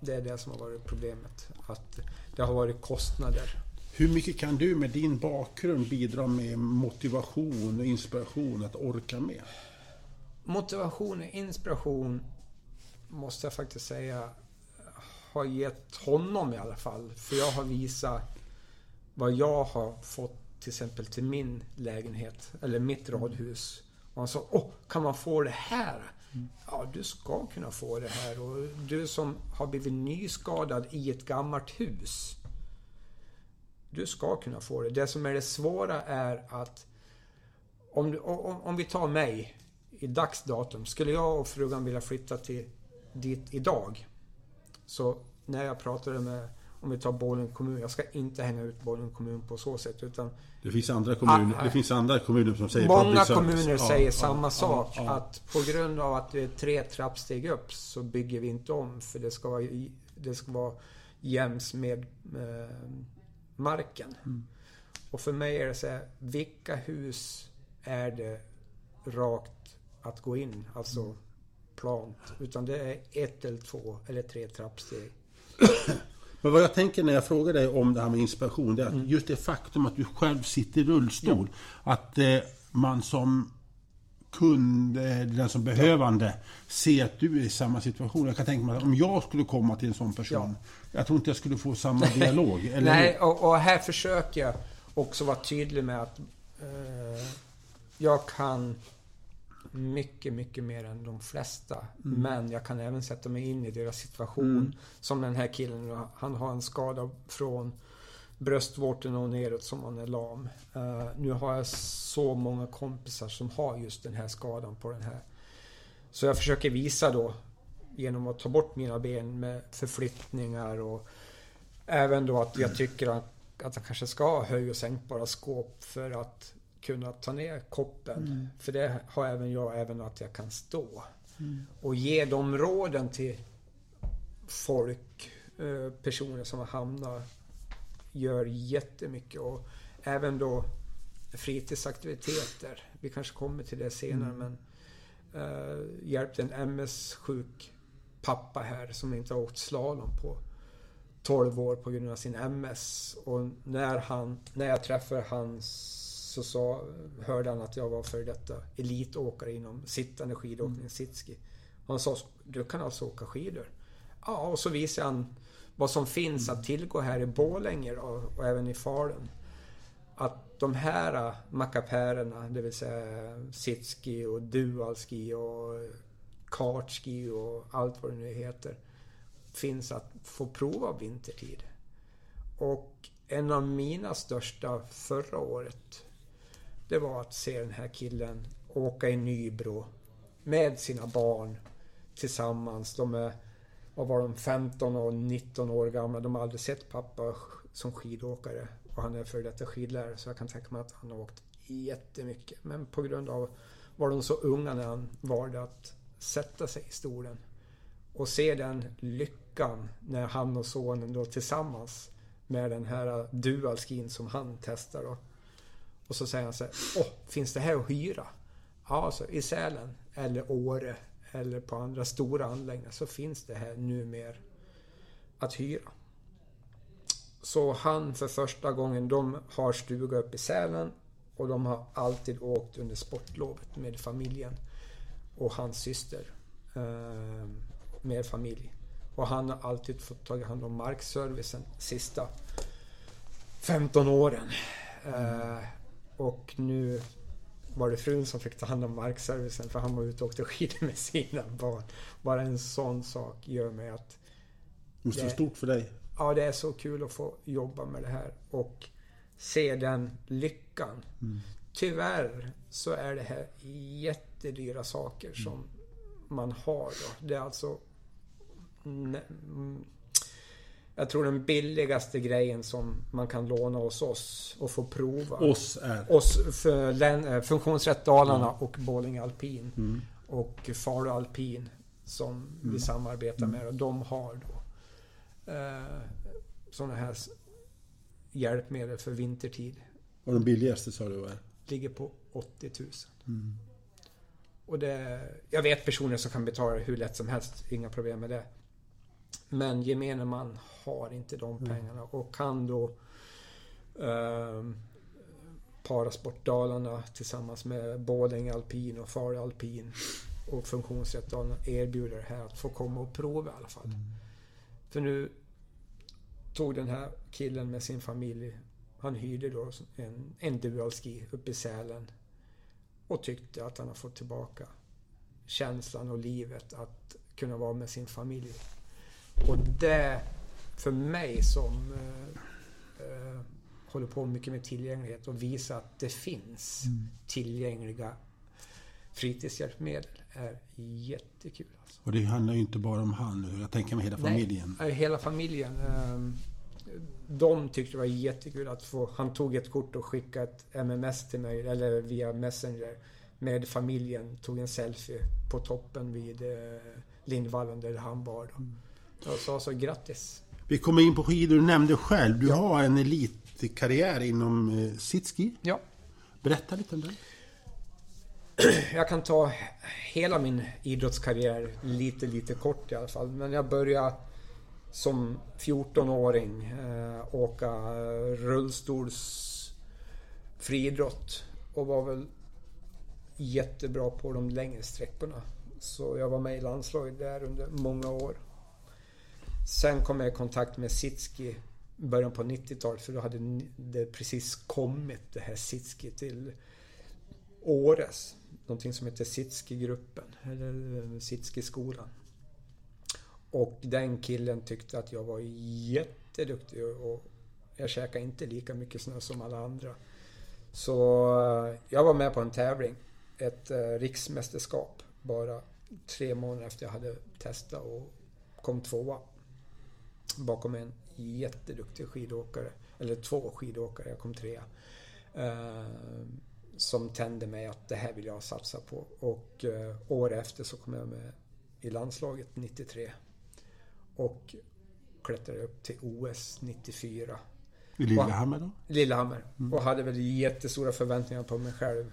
Det är det som har varit problemet. Att det har varit kostnader. Hur mycket kan du med din bakgrund bidra med motivation och inspiration att orka med? motivation och inspiration måste jag faktiskt säga har gett honom i alla fall. För jag har visat vad jag har fått till exempel till min lägenhet eller mitt radhus. Och han sa, åh, kan man få det här? Ja, du ska kunna få det här. Och du som har blivit nyskadad i ett gammalt hus. Du ska kunna få det. Det som är det svåra är att om, om, om vi tar mig i dagsdatum. Skulle jag och frugan vilja flytta till dit idag. Så när jag pratade med, om vi tar Borlänge kommun. Jag ska inte hänga ut Borlänge kommun på så sätt. Utan Det finns andra kommuner, Ah, det finns andra kommuner som säger många kommuner säger ja, samma ja, sak. Att på grund av att det är tre trappsteg upp så bygger vi inte om. För det ska vara, det ska vara jäms med eh, marken. Mm. Och för mig är det så här, vilka hus är det rakt att gå in? Alltså Mm. Plant. Utan det är ett eller två eller tre trappsteg. Men vad jag tänker när jag frågar dig om det här med inspiration, det är att Mm. just det faktum att du själv sitter i rullstol. Att eh, man som kund, den som behövande, ser att du är i samma situation. Jag kan tänka mig att om jag skulle komma till en sån person, jag tror inte jag skulle få samma dialog. [LAUGHS] Eller Nej, och, och här försöker jag också vara tydlig med att eh, jag kan mycket, mycket mer än de flesta. Men jag kan även sätta mig in i deras situation. Som den här killen, han har en skada från bröstvårtorna och neråt som han är lam. Eh, nu har jag så många kompisar som har just den här skadan på den här. Så jag försöker visa då genom att ta bort mina ben med förflyttningar och även då att jag tycker att, att jag kanske ska ha höj och sänkbara skåp för att kunna ta ner koppen. För det har även jag, även att jag kan stå. Och ge de råden till folk, eh, personer som har hamnat, gör jättemycket. Och även då fritidsaktiviteter. Vi kanske kommer till det senare men eh, hjälpte en MS-sjuk pappa här som inte har åkt slalom på 12 år på grund av sin MS. Och när, han, när jag träffade han så sa, hörde han att jag var för detta elitåkare inom sittande skidåkning, sitski. Och han sa, du kan alltså åka skidor? Ja, och så visade han vad som finns att tillgå här i Borlänge då, och även i Falun. Att de här mackapärerna, det vill säga sitski och dualski och kartski och allt vad det nu heter, finns att få prova vintertid. Och en av mina största förra året, det var att se den här killen åka i Nybro med sina barn tillsammans. De är, vad var de, 15 och 19 år gamla. De har aldrig sett pappa som skidåkare. Och han är före detta skidlärare så jag kan tänka mig att han har åkt jättemycket. Men på grund av var de så unga när han valde att sätta sig i stolen. Och se den lyckan när han och sonen då tillsammans med den här dualskin som han testar då. Och så säger han så här, Åh, finns det här att hyra? Ja, alltså i Sälen eller Åre eller på andra stora anläggningar så finns det här numera att hyra. Så han för första gången, de har stuga uppe i Sälen och de har alltid åkt under sportlovet med familjen och hans syster eh, med familj. Och han har alltid fått ta hand om markservicen sista 15 åren. Eh, och nu var det frun som fick ta hand om markservicen för han var ute och åkte skidor [LAUGHS] med sina barn. Bara en sån sak gör mig att... Det måste vara stort för dig. Ja, det är så kul att få jobba med det här och se den lyckan. Mm. Tyvärr så är det här jättedyra saker mm. som man har. Då. Det är alltså... Jag tror den billigaste grejen som man kan låna hos oss och få prova. Oss är? Oss, för eh, Funktionsrätt Dalarna mm. och Borlänge Alpin. Mm. Och Falu Alpin som mm. vi samarbetar med. Och de har då eh, sådana här hjälpmedel för vintertid. Och de billigaste sa du var? Ligger på 80 000. Mm. Och det, jag vet personer som kan betala hur lätt som helst, inga problem med det. Men gemene man har inte de mm. pengarna och kan då eh, Parasport Dalarna tillsammans med Borlänge Alpin och Falu Alpin och Funktionsrätt Dalarna erbjuder det här att få komma och prova i alla fall. Mm. För nu tog den här killen med sin familj, han hyrde då en, en dualski uppe i Sälen och tyckte att han har fått tillbaka känslan och livet att kunna vara med sin familj. Och det, för mig som eh, eh, håller på mycket med tillgänglighet och visa att det finns mm. tillgängliga fritidshjälpmedel är jättekul. Alltså. Och det handlar ju inte bara om han, jag tänker med hela familjen. Nej, hela familjen. De tyckte det var jättekul att få... Han tog ett kort och skickade ett MMS till mig, eller via Messenger. Med familjen, tog en selfie på toppen vid eh, Lindvallen där han var. Då. Jag sa så grattis. Vi kommer in på skidor. Du nämnde själv, du ja. har en elitkarriär inom eh, sitski. Ja. Berätta lite om det. [CLEARS THROAT] Jag kan ta hela min idrottskarriär lite, lite kort i alla fall. Men jag började som 14-åring eh, åka rullstols friidrott och var väl jättebra på de längre sträckorna. Så jag var med i landslaget där under många år. Sen kom jag i kontakt med Sitski i början på 90-talet för då hade det precis kommit det här Sitski till Åres. Någonting som heter Sitski-gruppen, eller eh, Sitski-skolan. Och den killen tyckte att jag var jätteduktig och jag käkade inte lika mycket snö som alla andra. Så eh, jag var med på en tävling, ett eh, riksmästerskap, bara tre månader efter jag hade testat och kom tvåa. Bakom en jätteduktig skidåkare, eller två skidåkare, jag kom trea. Eh, som tände mig att det här vill jag satsa på. Och eh, år efter så kom jag med i landslaget 93. Och klättrade upp till OS 94. I Lillehammer då? Lillehammer. Mm. Och hade väl jättestora förväntningar på mig själv.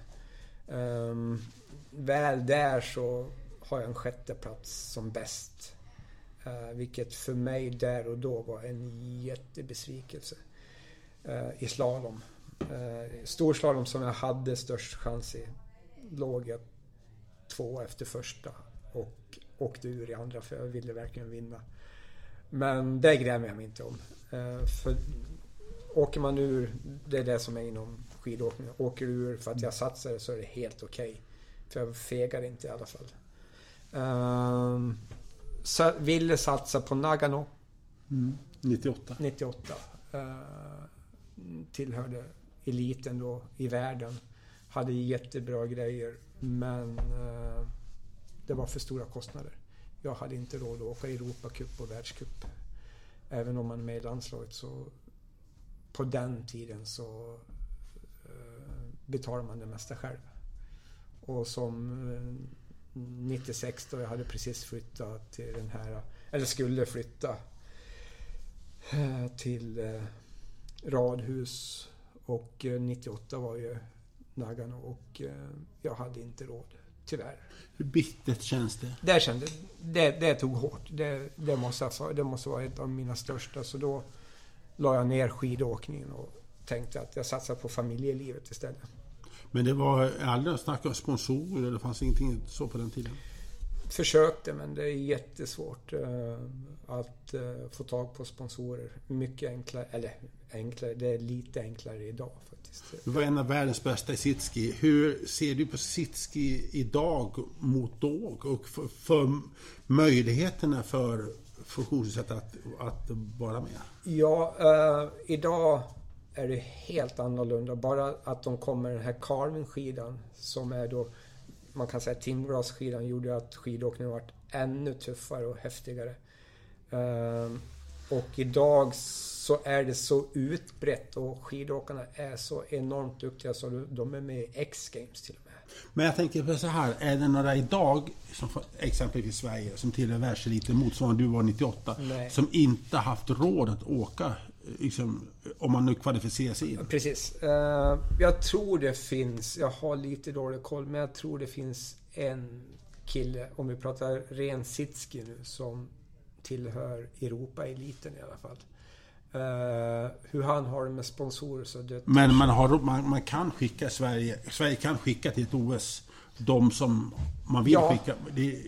Um, väl där så har jag en sjätte plats som bäst. Uh, vilket för mig där och då var en jättebesvikelse. Uh, I slalom. Uh, storslalom som jag hade störst chans i låg jag två efter första och åkte ur i andra för jag ville verkligen vinna. Men det grämer jag mig inte om. För åker man ur, det är det som är inom skidåkning. Åker ur för att jag satsade så är det helt okej. Okay. För jag fegar inte i alla fall. Um, ville satsa på Nagano. Mm. 98. 98. Uh, tillhörde eliten då i världen. Hade jättebra grejer men uh, det var för stora kostnader. Jag hade inte råd att åka Europacup och världscup. Även om man är med i landslaget så på den tiden så uh, betalar man det mesta själv. Och som 96 då jag hade precis flyttat till den här, eller skulle flytta eh, till eh, radhus och 98 var ju Nagano och eh, jag hade inte råd. Tyvärr. Hur bittert känns det? Det, kände, det, det tog hårt. Det, det, måste, det måste vara ett av mina största. Så då la jag ner skidåkningen och tänkte att jag satsar på familjelivet istället. Men det var aldrig snack om sponsorer, det fanns ingenting så på den tiden? Försökte, men det är jättesvårt uh, att uh, få tag på sponsorer. Mycket enklare, eller enklare, det är lite enklare idag faktiskt. Du var en av världens bästa i sitski. Hur ser du på sitski idag mot då? Och för, för möjligheterna för funktionsnedsatta att, att vara med? Ja, uh, idag är det helt annorlunda. Bara att de kommer den här carving-skidan som är då, man kan säga timglasskidan gjorde att skidåkningen varit ännu tuffare och häftigare. Ehm, och idag så är det så utbrett och skidåkarna är så enormt duktiga så de är med i X-games till och med. Men jag tänker på så här, är det några idag, som exempelvis i Sverige, som tillhör världseliten motsvarande du var 98, Nej. som inte haft råd att åka liksom, om man nu kvalificerar sig in? Precis. Uh, jag tror det finns, jag har lite dålig koll, men jag tror det finns en kille, om vi pratar ren sitski nu, som tillhör Europa-eliten i alla fall. Uh, hur han har det med sponsorer så det... Men man, har, man, man, kan skicka Sverige, Sverige kan skicka till ett OS de som man vill ja. skicka. Det,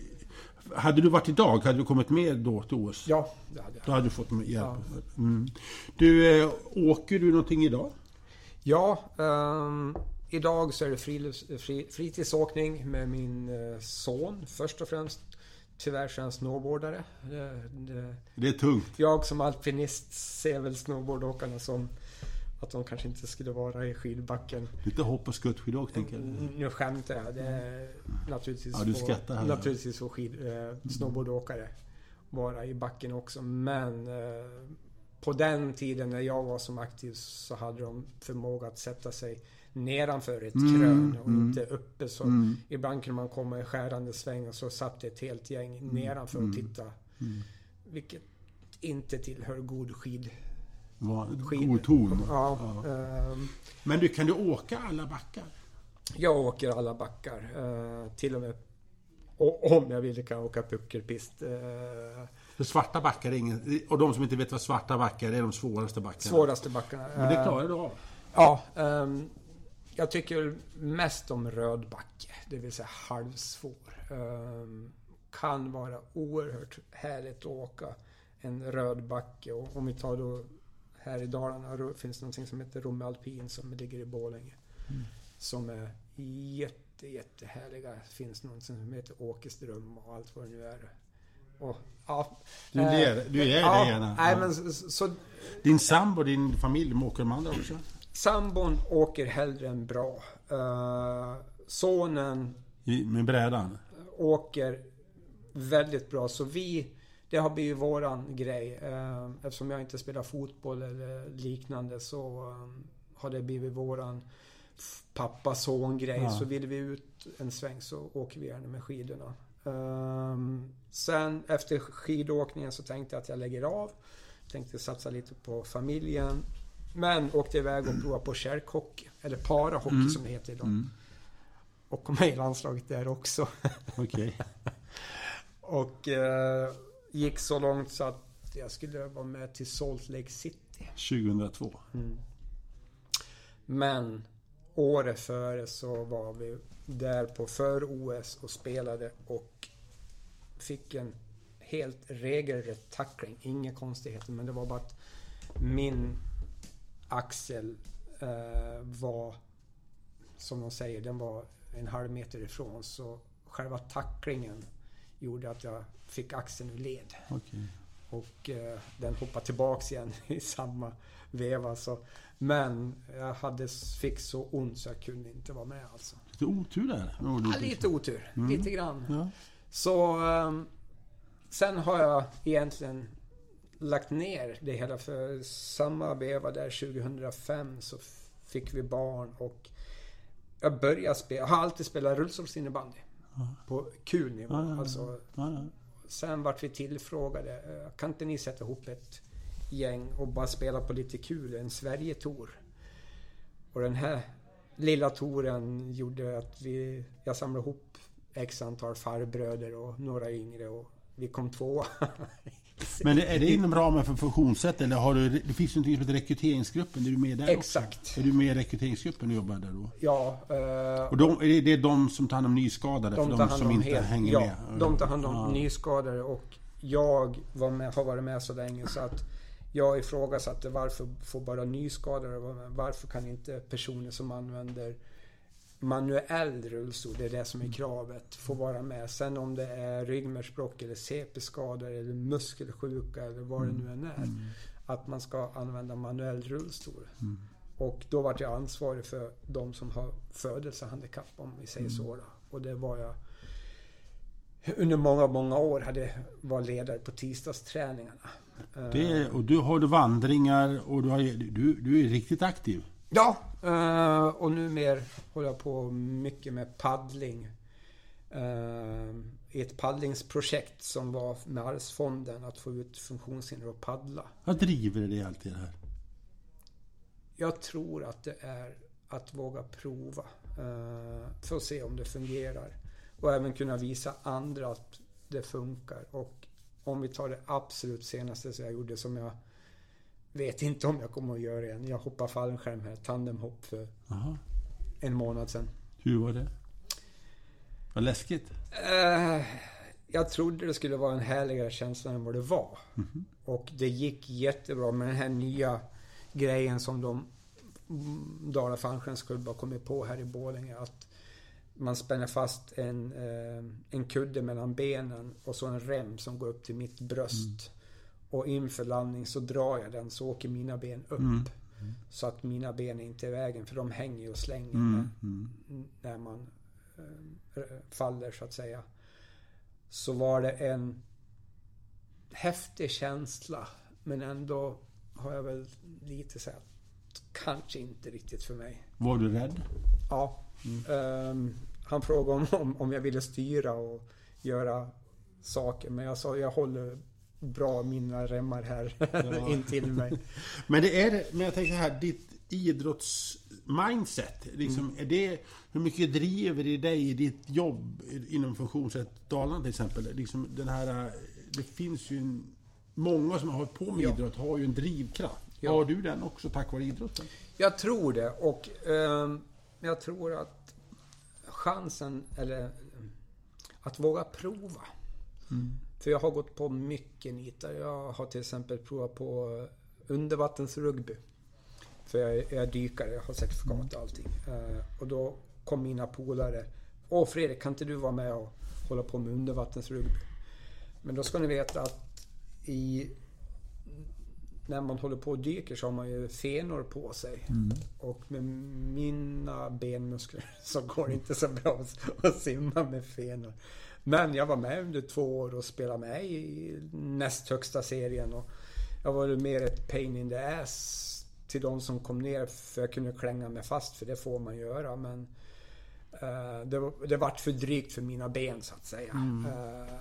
hade du varit idag, hade du kommit med då till OS? Ja, det hade jag. Då hade du fått hjälp. Ja. Mm. Du, äh, åker du någonting idag? Ja, um, idag så är det fri, fritidsåkning med min uh, son först och främst. Tyvärr så är han snowboardare. Det, det, det är tungt. Jag som alpinist ser väl snowboardåkarna som att de kanske inte skulle vara i skidbacken. Lite hopp och skuttskidåkning mm, Nu skämtar jag. Det är naturligtvis ja, du skrattar här, naturligtvis för skid, eh, snowboardåkare vara i backen också. Men eh, på den tiden när jag var som aktiv så hade de förmåga att sätta sig nedanför ett mm, krön och mm, inte uppe. Så mm. ibland kunde man komma i skärande sväng och så satt ett helt gäng mm, nedanför och mm, titta. Mm. Vilket inte tillhör god skid god ton. Ja, ja. Ähm, Men du, kan du åka alla backar? Jag åker alla backar. Äh, till och med och om jag vill kan jag åka puckelpist. Äh, för svarta backar är ingen... Och de som inte vet vad svarta backar är, är de svåraste backarna. Svåraste backarna. Men det klarar du av? Ja. Ähm, jag tycker mest om röd backe, det vill säga halvsvår. Ähm, kan vara oerhört härligt att åka en röd backe. Och om vi tar då här i Dalarna finns det någonting som heter Romme Alpin som ligger i Borlänge. Mm. Som är jätte, jättehärliga. Det finns något som heter Åkesdröm och allt vad det nu är. Och, ja, du, ler, du är ja, det gärna. Nej, men, så, så, din sambo och din familj, åker de andra också? Sambon åker hellre än bra. Uh, sonen... I, med brädan? Åker väldigt bra. Så vi det har blivit våran grej. Eh, eftersom jag inte spelar fotboll eller liknande så eh, har det blivit våran pappa-son-grej. Ja. Så vill vi ut en sväng så åker vi gärna med skidorna. Um, sen efter skidåkningen så tänkte jag att jag lägger av. Tänkte satsa lite på familjen. Men åkte iväg och provade på kärkhockey. Eller parahockey mm. som det heter idag. Mm. Och kom med i landslaget där också. Okej. Okay. [LAUGHS] och uh, gick så långt så att jag skulle vara med till Salt Lake City. 2002. Mm. Men året före så var vi där på för-OS och spelade och fick en helt regelrätt tackling. Inga konstigheter. Men det var bara att min axel eh, var, som de säger, den var en halv meter ifrån. Så själva tacklingen gjorde att jag fick axeln ur led. Okay. Och eh, den hoppade tillbaks igen [LAUGHS] i samma veva. Så. Men jag hade, fick så ont så jag kunde inte vara med alltså. Lite otur där? Ja, lite otur. Mm. Lite grann. Ja. Så eh, sen har jag egentligen lagt ner det hela. För samma veva där 2005 så fick vi barn och jag började spela. Jag har alltid spelat rullstolsinnebandy. På kul nivå. Alltså, sen vart vi tillfrågade. Eh, kan inte ni sätta ihop ett gäng och bara spela på lite kul? En Sverige-tour. Och den här lilla touren gjorde att vi, jag samlade ihop X antal farbröder och några yngre och vi kom tvåa. [LAUGHS] Men är det inom ramen för funktionssätt eller har du, det finns något som heter rekryteringsgruppen, är du med där Exakt. Också? Är du med i rekryteringsgruppen och jobbar där då? Ja. Eh, och de, är det de som tar hand om nyskadade? De, för de som inte helt, hänger ja, med? de tar hand om ja. nyskadade och jag med, har varit med så länge så att jag ifrågasatte varför får bara nyskadade vara med? Varför kan inte personer som använder manuell rullstol, det är det som är kravet, får vara med. Sen om det är ryggmärgsbråck eller CP-skador eller muskelsjuka eller vad det nu än är. Mm. Att man ska använda manuell rullstol. Mm. Och då var jag ansvarig för de som har födelsehandikapp om vi säger mm. så. Då. Och det var jag under många, många år hade, var ledare på tisdagsträningarna. Det, och du har vandringar och du, har, du, du är riktigt aktiv. Ja, eh, och numera håller jag på mycket med paddling. Eh, I ett paddlingsprojekt som var med Arvsfonden, att få ut funktionshinder och paddla. Vad driver det alltid det här? Jag tror att det är att våga prova. Eh, för att se om det fungerar. Och även kunna visa andra att det funkar. Och om vi tar det absolut senaste som jag gjorde som jag vet inte om jag kommer att göra igen. Jag hoppade fallskärm här, tandemhopp för Aha. en månad sedan. Hur var det? Var läskigt? Uh, jag trodde det skulle vara en härligare känsla än vad det var. Mm -hmm. Och det gick jättebra med den här nya grejen som de Dala fallskärmsklubbar kommit på här i Borlänge. Att man spänner fast en, eh, en kudde mellan benen och så en rem som går upp till mitt bröst. Mm. Och inför landning så drar jag den så åker mina ben upp. Mm. Mm. Så att mina ben är inte i vägen för de hänger och slänger mm. mm. när man äh, faller så att säga. Så var det en häftig känsla men ändå har jag väl lite så att kanske inte riktigt för mig. Var du rädd? Ja. Um, han frågade om, om jag ville styra och göra saker men jag sa jag håller bra mina remmar här ja. [LAUGHS] intill mig. men det är, men jag tänker så här, ditt idrottsmindset, liksom, mm. är det, hur mycket driver det dig i ditt jobb inom funktionsrätt Dalarna till exempel? Liksom den här, det finns ju en, många som har hållit på med ja. idrott har ju en drivkraft. Ja. Har du den också tack vare idrotten? Jag tror det och eh, jag tror att chansen, eller att våga prova. Mm. För jag har gått på mycket nitar. Jag har till exempel provat på undervattensrugby. För jag är, jag är dykare, jag har certifikat och allting. Uh, och då kom mina polare. Åh Fredrik, kan inte du vara med och hålla på med undervattensrugby? Men då ska ni veta att i när man håller på och dyker så har man ju fenor på sig. Mm. Och med mina benmuskler [LAUGHS] så går det inte så bra att simma med fenor. Men jag var med under två år och spelade med i näst högsta serien. Och jag var mer ett pain in the ass till de som kom ner för jag kunde klänga mig fast för det får man göra. Men uh, det, det vart för drygt för mina ben så att säga. Mm. Uh,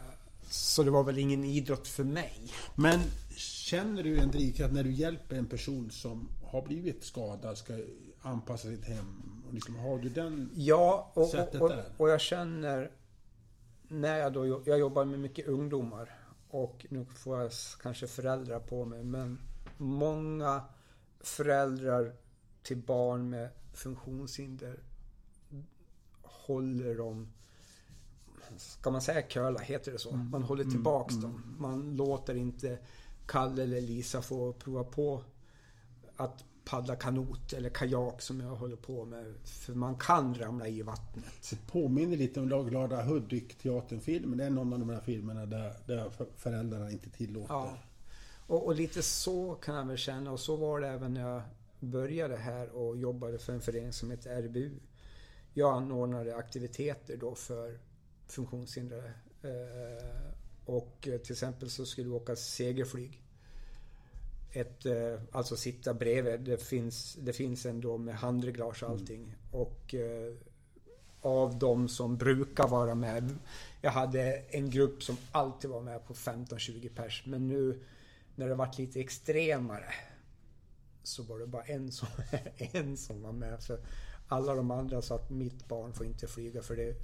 så det var väl ingen idrott för mig. Men känner du en drivkraft när du hjälper en person som har blivit skadad, ska anpassa sitt hem? Liksom, har du den ja, och, sättet och, och, och jag känner när jag då, jag jobbar med mycket ungdomar och nu får jag kanske föräldrar på mig men många föräldrar till barn med funktionshinder håller dem ska man säga curla, heter det så? Man håller tillbaks dem. Man låter inte Kalle eller Lisa få prova på att paddla kanot eller kajak som jag håller på med. För man kan ramla i vattnet. Det påminner lite om Glada Hudik-teaterfilmen. Det är någon av de här filmerna där, där föräldrarna inte tillåter. Ja. Och, och, lite så kan jag väl känna och så var det även när jag började här och jobbade för en förening som heter RBU. Jag anordnade aktiviteter då för funktionshindrade. Eh, och till exempel så skulle vi åka segelflyg. Ett, eh, alltså sitta bredvid. Det finns, det finns ändå med handreglage och allting. Mm. Och eh, av de som brukar vara med. Jag hade en grupp som alltid var med på 15-20 pers. Men nu när det varit lite extremare så var det bara en som, [LAUGHS] en som var med. För alla de andra sa att mitt barn får inte flyga för det,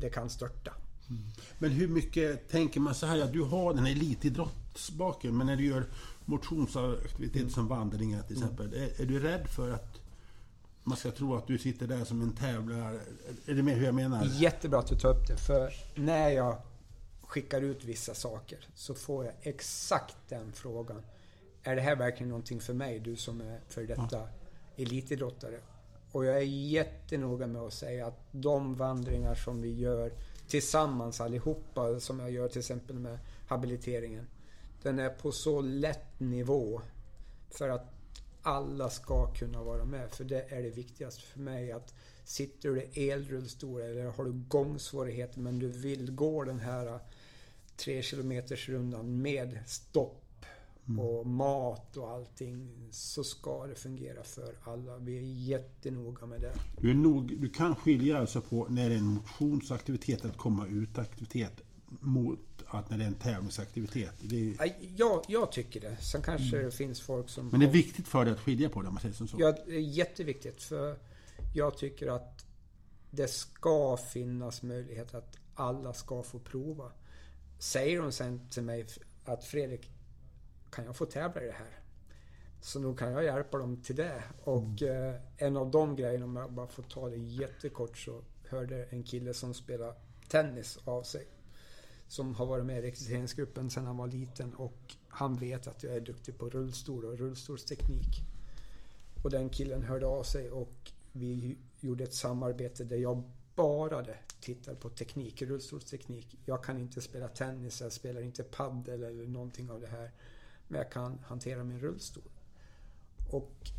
det kan störta. Mm. Men hur mycket tänker man så här, ja, du har den här elitidrottsbaken, men när du gör motionsaktiviteter mm. som vandringar till exempel, mm. är, är, du rädd för att man ska tro att du sitter där som en tävlare? Är det mer hur jag menar? Jättebra att du tar upp det, för när jag skickar ut vissa saker så får jag exakt den frågan. Är det här verkligen någonting för mig, du som är för detta ja. elitidrottare? Och jag är jättenoga med att säga att de vandringar som vi gör tillsammans allihopa, som jag gör till exempel med habiliteringen. Den är på så lätt nivå för att alla ska kunna vara med. För det är det viktigaste för mig. att Sitter du i elrullstol eller har du gångsvårigheter men du vill gå den här tre kilometers rundan med stopp mm. och mat och allting så ska det fungera för alla. Vi är jättenoga med det. Du, är nog, du kan skilja alltså på när det är en motionsaktivitet, att komma ut-aktivitet mot att när det är en tävlingsaktivitet? Är... Ja, jag tycker det. Sen kanske mm. det finns folk som... Men det är viktigt för dig att skilja på det om man säger som så? Ja, det är jätteviktigt. För jag tycker att det ska finnas möjlighet att alla ska få prova. Säger de sen till mig att Fredrik, kan jag få tävla i det här? Så nog kan jag hjälpa dem till det. Och mm. eh, en av de grejerna, om jag bara får ta det jättekort, så hörde en kille som spelar tennis av sig. Som har varit med i rekryteringsgruppen sedan han var liten och han vet att jag är duktig på rullstol och rullstolsteknik. Och den killen hörde av sig och vi gjorde ett samarbete där jag bara tittar på teknik, rullstolsteknik. Jag kan inte spela tennis, jag spelar inte paddel eller någonting av det här. Men jag kan hantera min rullstol. Och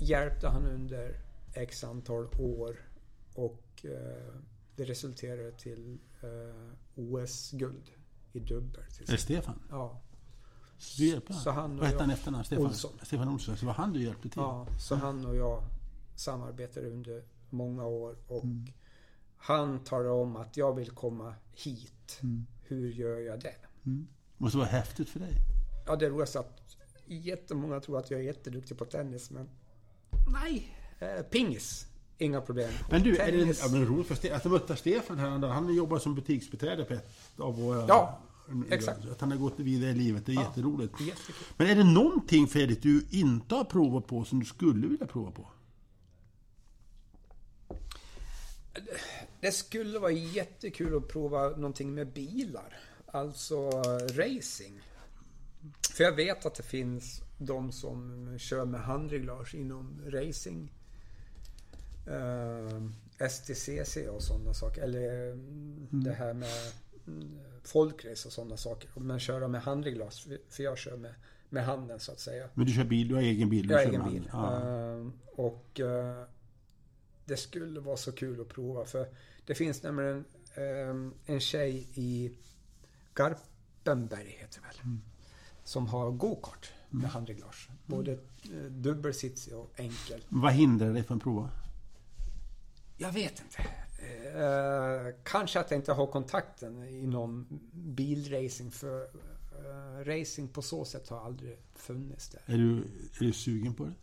hjälpte han under X antal år och eh, det resulterade till eh, OS-guld i dubbel. Det Stefan? Ja. Hjälpte Så han Vad hette han efternamn? Stefan Olsson. Stefan Olsson. Så var han du hjälpte till? Ja, så han och jag samarbetade under många år och mm. Han talar om att jag vill komma hit. Mm. Hur gör jag det? Mm. Måste vara häftigt för dig. Ja, det roligaste att jättemånga tror att jag är jätteduktig på tennis, men nej. Eh, pingis. Inga problem. Men du, är det ja, men roligt för Stefan, att möta Stefan här, han jobbar som butiksbiträde på ett av våra... Ja, exakt. Att han har gått vidare i livet, det är ja, jätteroligt. Jättekul. Men är det någonting Fredrik du inte har provat på som du skulle vilja prova på? Det skulle vara jättekul att prova någonting med bilar. Alltså racing. För jag vet att det finns de som kör med handreglage inom racing. Eh, STCC och sådana saker. Eller mm. det här med mm, folkrace och sådana saker. Men köra med handreglage. För jag kör med, med handen så att säga. Men du kör bil? Du har egen bil? jag har egen bil. Uh, och uh, det skulle vara så kul att prova. För det finns nämligen en tjej i Garpenberg, heter det väl. Mm. Som har go-kart med mm. handreglage. Både mm. dubbelsitsig och enkel. Vad hindrar dig från att prova? Jag vet inte. Uh, kanske att jag inte har kontakten inom bilracing. För uh, racing på så sätt har aldrig funnits där. Är du, är du sugen på det?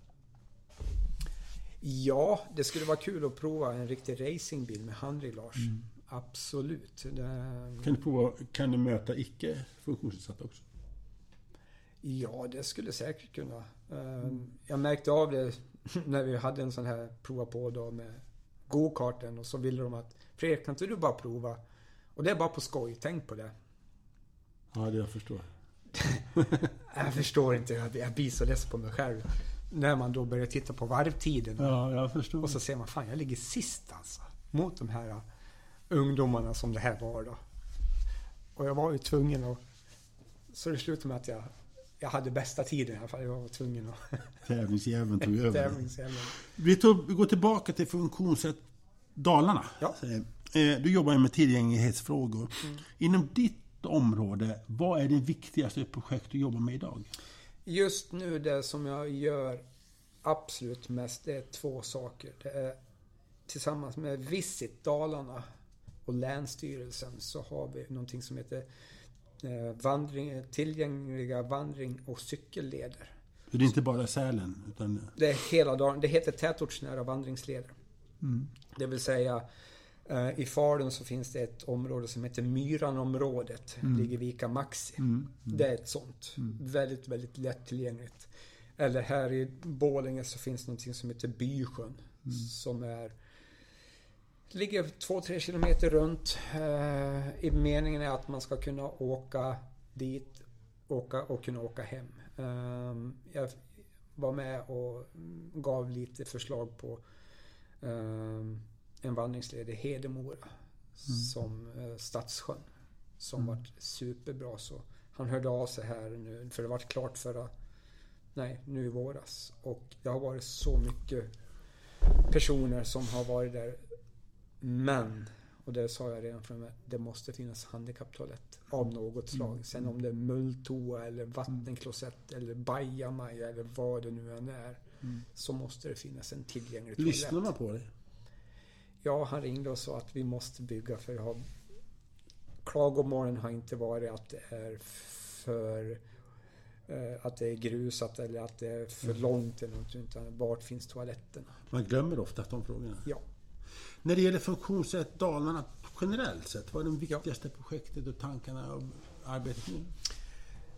Ja, det skulle vara kul att prova en riktig racingbil med handreglage. Mm. Absolut. Det... Kan, du prova, kan du möta icke funktionsnedsatta också? Ja, det skulle säkert kunna. Mm. Jag märkte av det [LAUGHS] när vi hade en sån här prova på då med go-karten och så ville de att Fredrik, kan inte du bara prova? Och det är bara på skoj, tänk på det. Ja, det jag förstår. [LAUGHS] jag förstår inte, jag blir så less på mig själv. När man då börjar titta på varvtiden. Ja, jag förstår. Och så ser man, fan jag ligger sist alltså. Mot de här uh, ungdomarna som det här var då. Och jag var ju tvungen att... Så det slutade med att jag, jag hade bästa tiden i alla fall. Jag var tvungen att... [LAUGHS] Tävlingsjäveln tog över. Tävlingsjäveln. Vi, tog, vi går tillbaka till funktionsrätt Dalarna. Ja. Eh, du jobbar med tillgänglighetsfrågor. Mm. Inom ditt område, vad är det viktigaste projekt du jobbar med idag? Just nu det som jag gör absolut mest, det är två saker. Det är tillsammans med Visit Dalarna och Länsstyrelsen så har vi någonting som heter eh, vandring, tillgängliga vandring och cykelleder. Så det är inte bara Sälen? Utan... Det är hela dagen. Det heter tätortsnära vandringsleder. Mm. Det vill säga eh, i Falun så finns det ett område som heter Myranområdet. Mm. Ligger Ica Maxi. Mm. Mm. Det är ett sånt. Mm. Väldigt, väldigt lättillgängligt. Eller här i Bålänge så finns det någonting som heter Bysjön. Mm. Som är ligger 2-3 kilometer runt. Eh, I meningen är att man ska kunna åka dit åka och kunna åka hem. Eh, jag var med och gav lite förslag på eh, en vandringsled i Hedemora. Mm. Som eh, Stadssjön. Som mm. var superbra. Så han hörde av sig här nu, för det var klart förra... Nej, nu i våras. Och det har varit så mycket personer som har varit där. Men, och det sa jag redan från det måste finnas handikapptoalett av något slag. Mm. Sen om det är mulltoa eller vattenklosett eller bajamaja eller vad det nu än är. Mm. Så måste det finnas en tillgänglig toalett. Lyssnar man på det? Ja, han ringde och sa att vi måste bygga för jag har... Klagomålen har inte varit att det är för... Eh, att det är grusat eller att det är för mm. långt eller något. Utan vart finns toaletterna? Man glömmer ofta de frågorna. Ja. När det gäller funktionsrätt Dalarna generellt sett, vad är det viktigaste ja. projektet och tankarna och arbetet nu?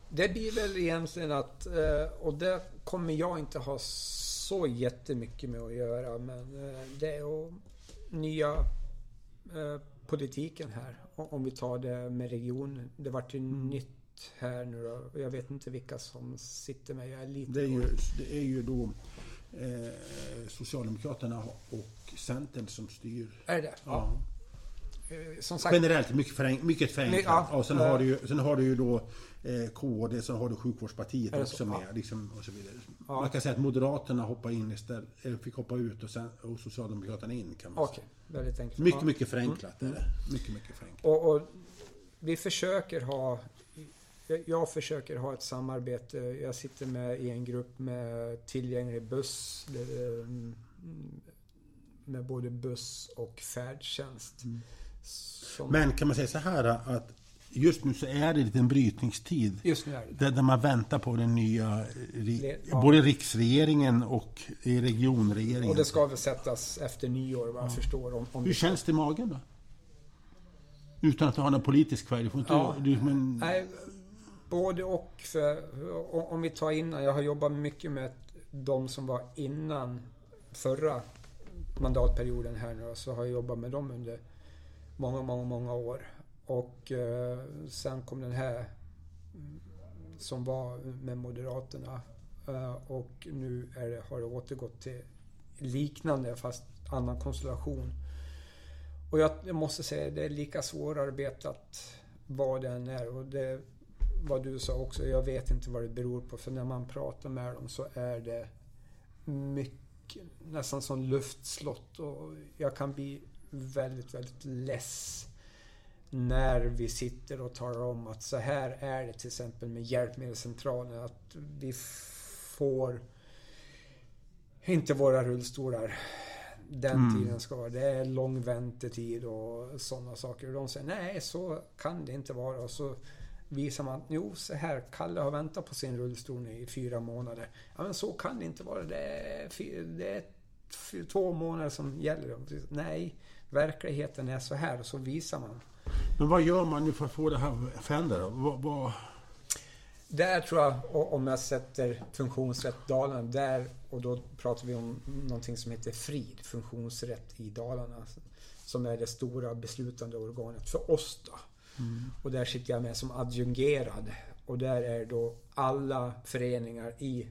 Det blir väl egentligen att, eh, och det kommer jag inte ha så jättemycket med att göra, men eh, det är att nya eh, politiken här. Om vi tar det med region. Det vart ju mm. nytt här nu då. Jag vet inte vilka som sitter med. Jag är lite det är ju, det är ju då eh, Socialdemokraterna och Centern som styr. Är det Ja. Eh, sagt, Generellt mycket, förenk, mycket förenklat. Ja, och sen, har du ju, sen har du ju då eh, KD, sen har du Sjukvårdspartiet också så? med. Ja. Liksom, och så vidare. Ja. Man kan säga att Moderaterna hoppade in istället, eller fick hoppa ut och, sen, och Socialdemokraterna in. Kan man okay. Väldigt enkelt. Mycket, mycket förenklat mm. Mycket, mycket förenklat. Och, och, vi försöker ha jag försöker ha ett samarbete. Jag sitter med i en grupp med tillgänglig buss. Mm, med både buss och färdtjänst. Mm. Men kan man säga så här att just nu så är det en liten brytningstid. Just nu är det. Där man väntar på den nya, ja. både riksregeringen och regionregeringen. Och det ska väl sättas efter nyår vad jag ja. förstår. Om, om Hur känns det i magen då? Utan att ha någon politisk färg. Ja. Du, men... Nej, både och. För, om vi tar innan, jag har jobbat mycket med de som var innan förra mandatperioden här nu så har jag jobbat med dem under många, många, många år. Och eh, sen kom den här som var med Moderaterna eh, och nu det, har det återgått till liknande fast annan konstellation. Och jag, jag måste säga det är lika svårarbetat vad det än är. Och det vad du sa också, jag vet inte vad det beror på. För när man pratar med dem så är det mycket, nästan som luftslott. Och jag kan bli väldigt, väldigt less när vi sitter och talar om att så här är det till exempel med hjälpmedelscentralen. Att vi får inte våra rullstolar den mm. tiden ska vara. Det är lång väntetid och sådana saker. Och de säger nej, så kan det inte vara. Och så visar man att jo, så här, Kalle har väntat på sin rullstol i fyra månader. Ja, men så kan det inte vara. Det är, det är två månader som gäller. Nej, verkligheten är så här och så visar man. Men vad gör man nu för att få det här att förändra? Vad, vad... där tror jag, om jag sätter funktionsrätt Dalarna där och då pratar vi om någonting som heter FRID, funktionsrätt i Dalarna. Som är det stora beslutande organet för oss då. Mm. Och där sitter jag med som adjungerad. Och där är då alla föreningar i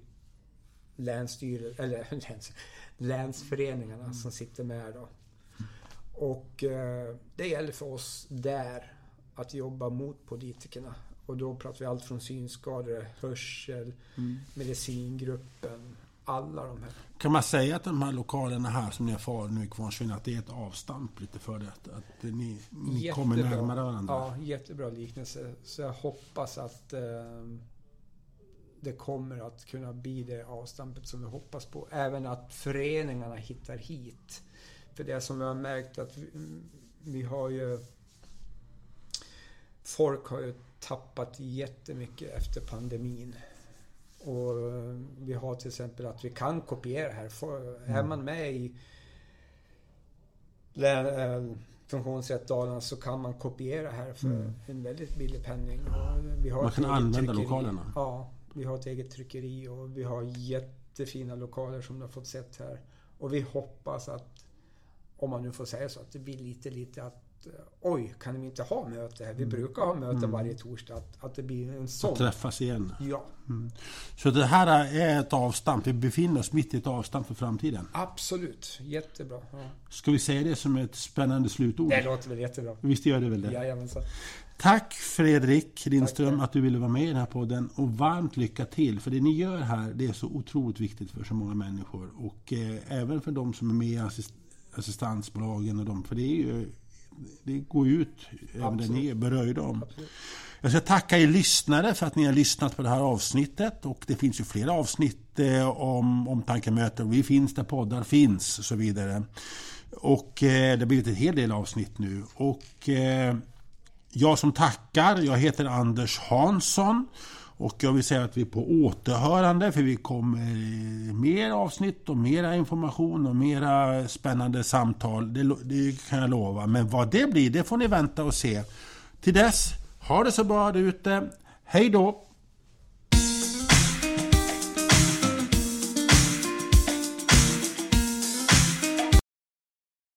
länsstyrelsen, eller [LAUGHS] läns, länsföreningarna mm. som sitter med då. Och eh, det gäller för oss där att jobba mot politikerna. Och då pratar vi allt från synskador, hörsel, mm. medicingruppen, alla de här. Kan man säga att de här lokalerna här som ni har far nu i Kvarnsveden, att det är ett avstamp lite för det? Att ni, ni kommer närmare varandra? Ja, jättebra liknelse. Så jag hoppas att eh, det kommer att kunna bli det avstampet som vi hoppas på. Även att föreningarna hittar hit. För det som vi har märkt att vi, vi har ju... Folk har ju tappat jättemycket efter pandemin. Och eh, vi har till exempel att vi kan kopiera här. Mm. Är man med i eh, funktionsrätt Dalarna så kan man kopiera här för mm. en väldigt billig penning. vi har man kan använda tryckeri. lokalerna? Ja, vi har ett eget tryckeri och vi har jättefina lokaler som du har fått sett här. Och vi hoppas att, om man nu får säga så, att det blir lite, lite att oj, kan vi inte ha möte här? Vi mm. brukar ha möte mm. varje torsdag. Att, att det blir en sån. Att träffas igen. Ja. Mm. Så det här är ett avstamp. Vi befinner oss mitt i ett avstamp för framtiden. Absolut. Jättebra. Ja. Ska vi säga det som ett spännande slutord? Det låter väl jättebra. Visst gör det väl det? Jajamensan. Tack Fredrik Lindström Tack. att du ville vara med i den här podden och varmt lycka till. För det ni gör här det är så otroligt viktigt för så många människor och eh, även för de som är med i assist assistansbolagen och de, för det är ju det går ut även där ni är berörda om. Jag ska tacka er lyssnare för att ni har lyssnat på det här avsnittet. Och det finns ju flera avsnitt eh, om omtankemöten. Vi finns där poddar finns och så vidare. Och eh, det har blivit en hel del avsnitt nu. Och eh, jag som tackar, jag heter Anders Hansson. Och jag vill säga att vi är på återhörande för vi kommer eh, mer avsnitt och mera information och mera spännande samtal. Det, det, kan jag lova. Men vad det blir, det får ni vänta och se. Till dess, ha det så bra där ute. Hej då!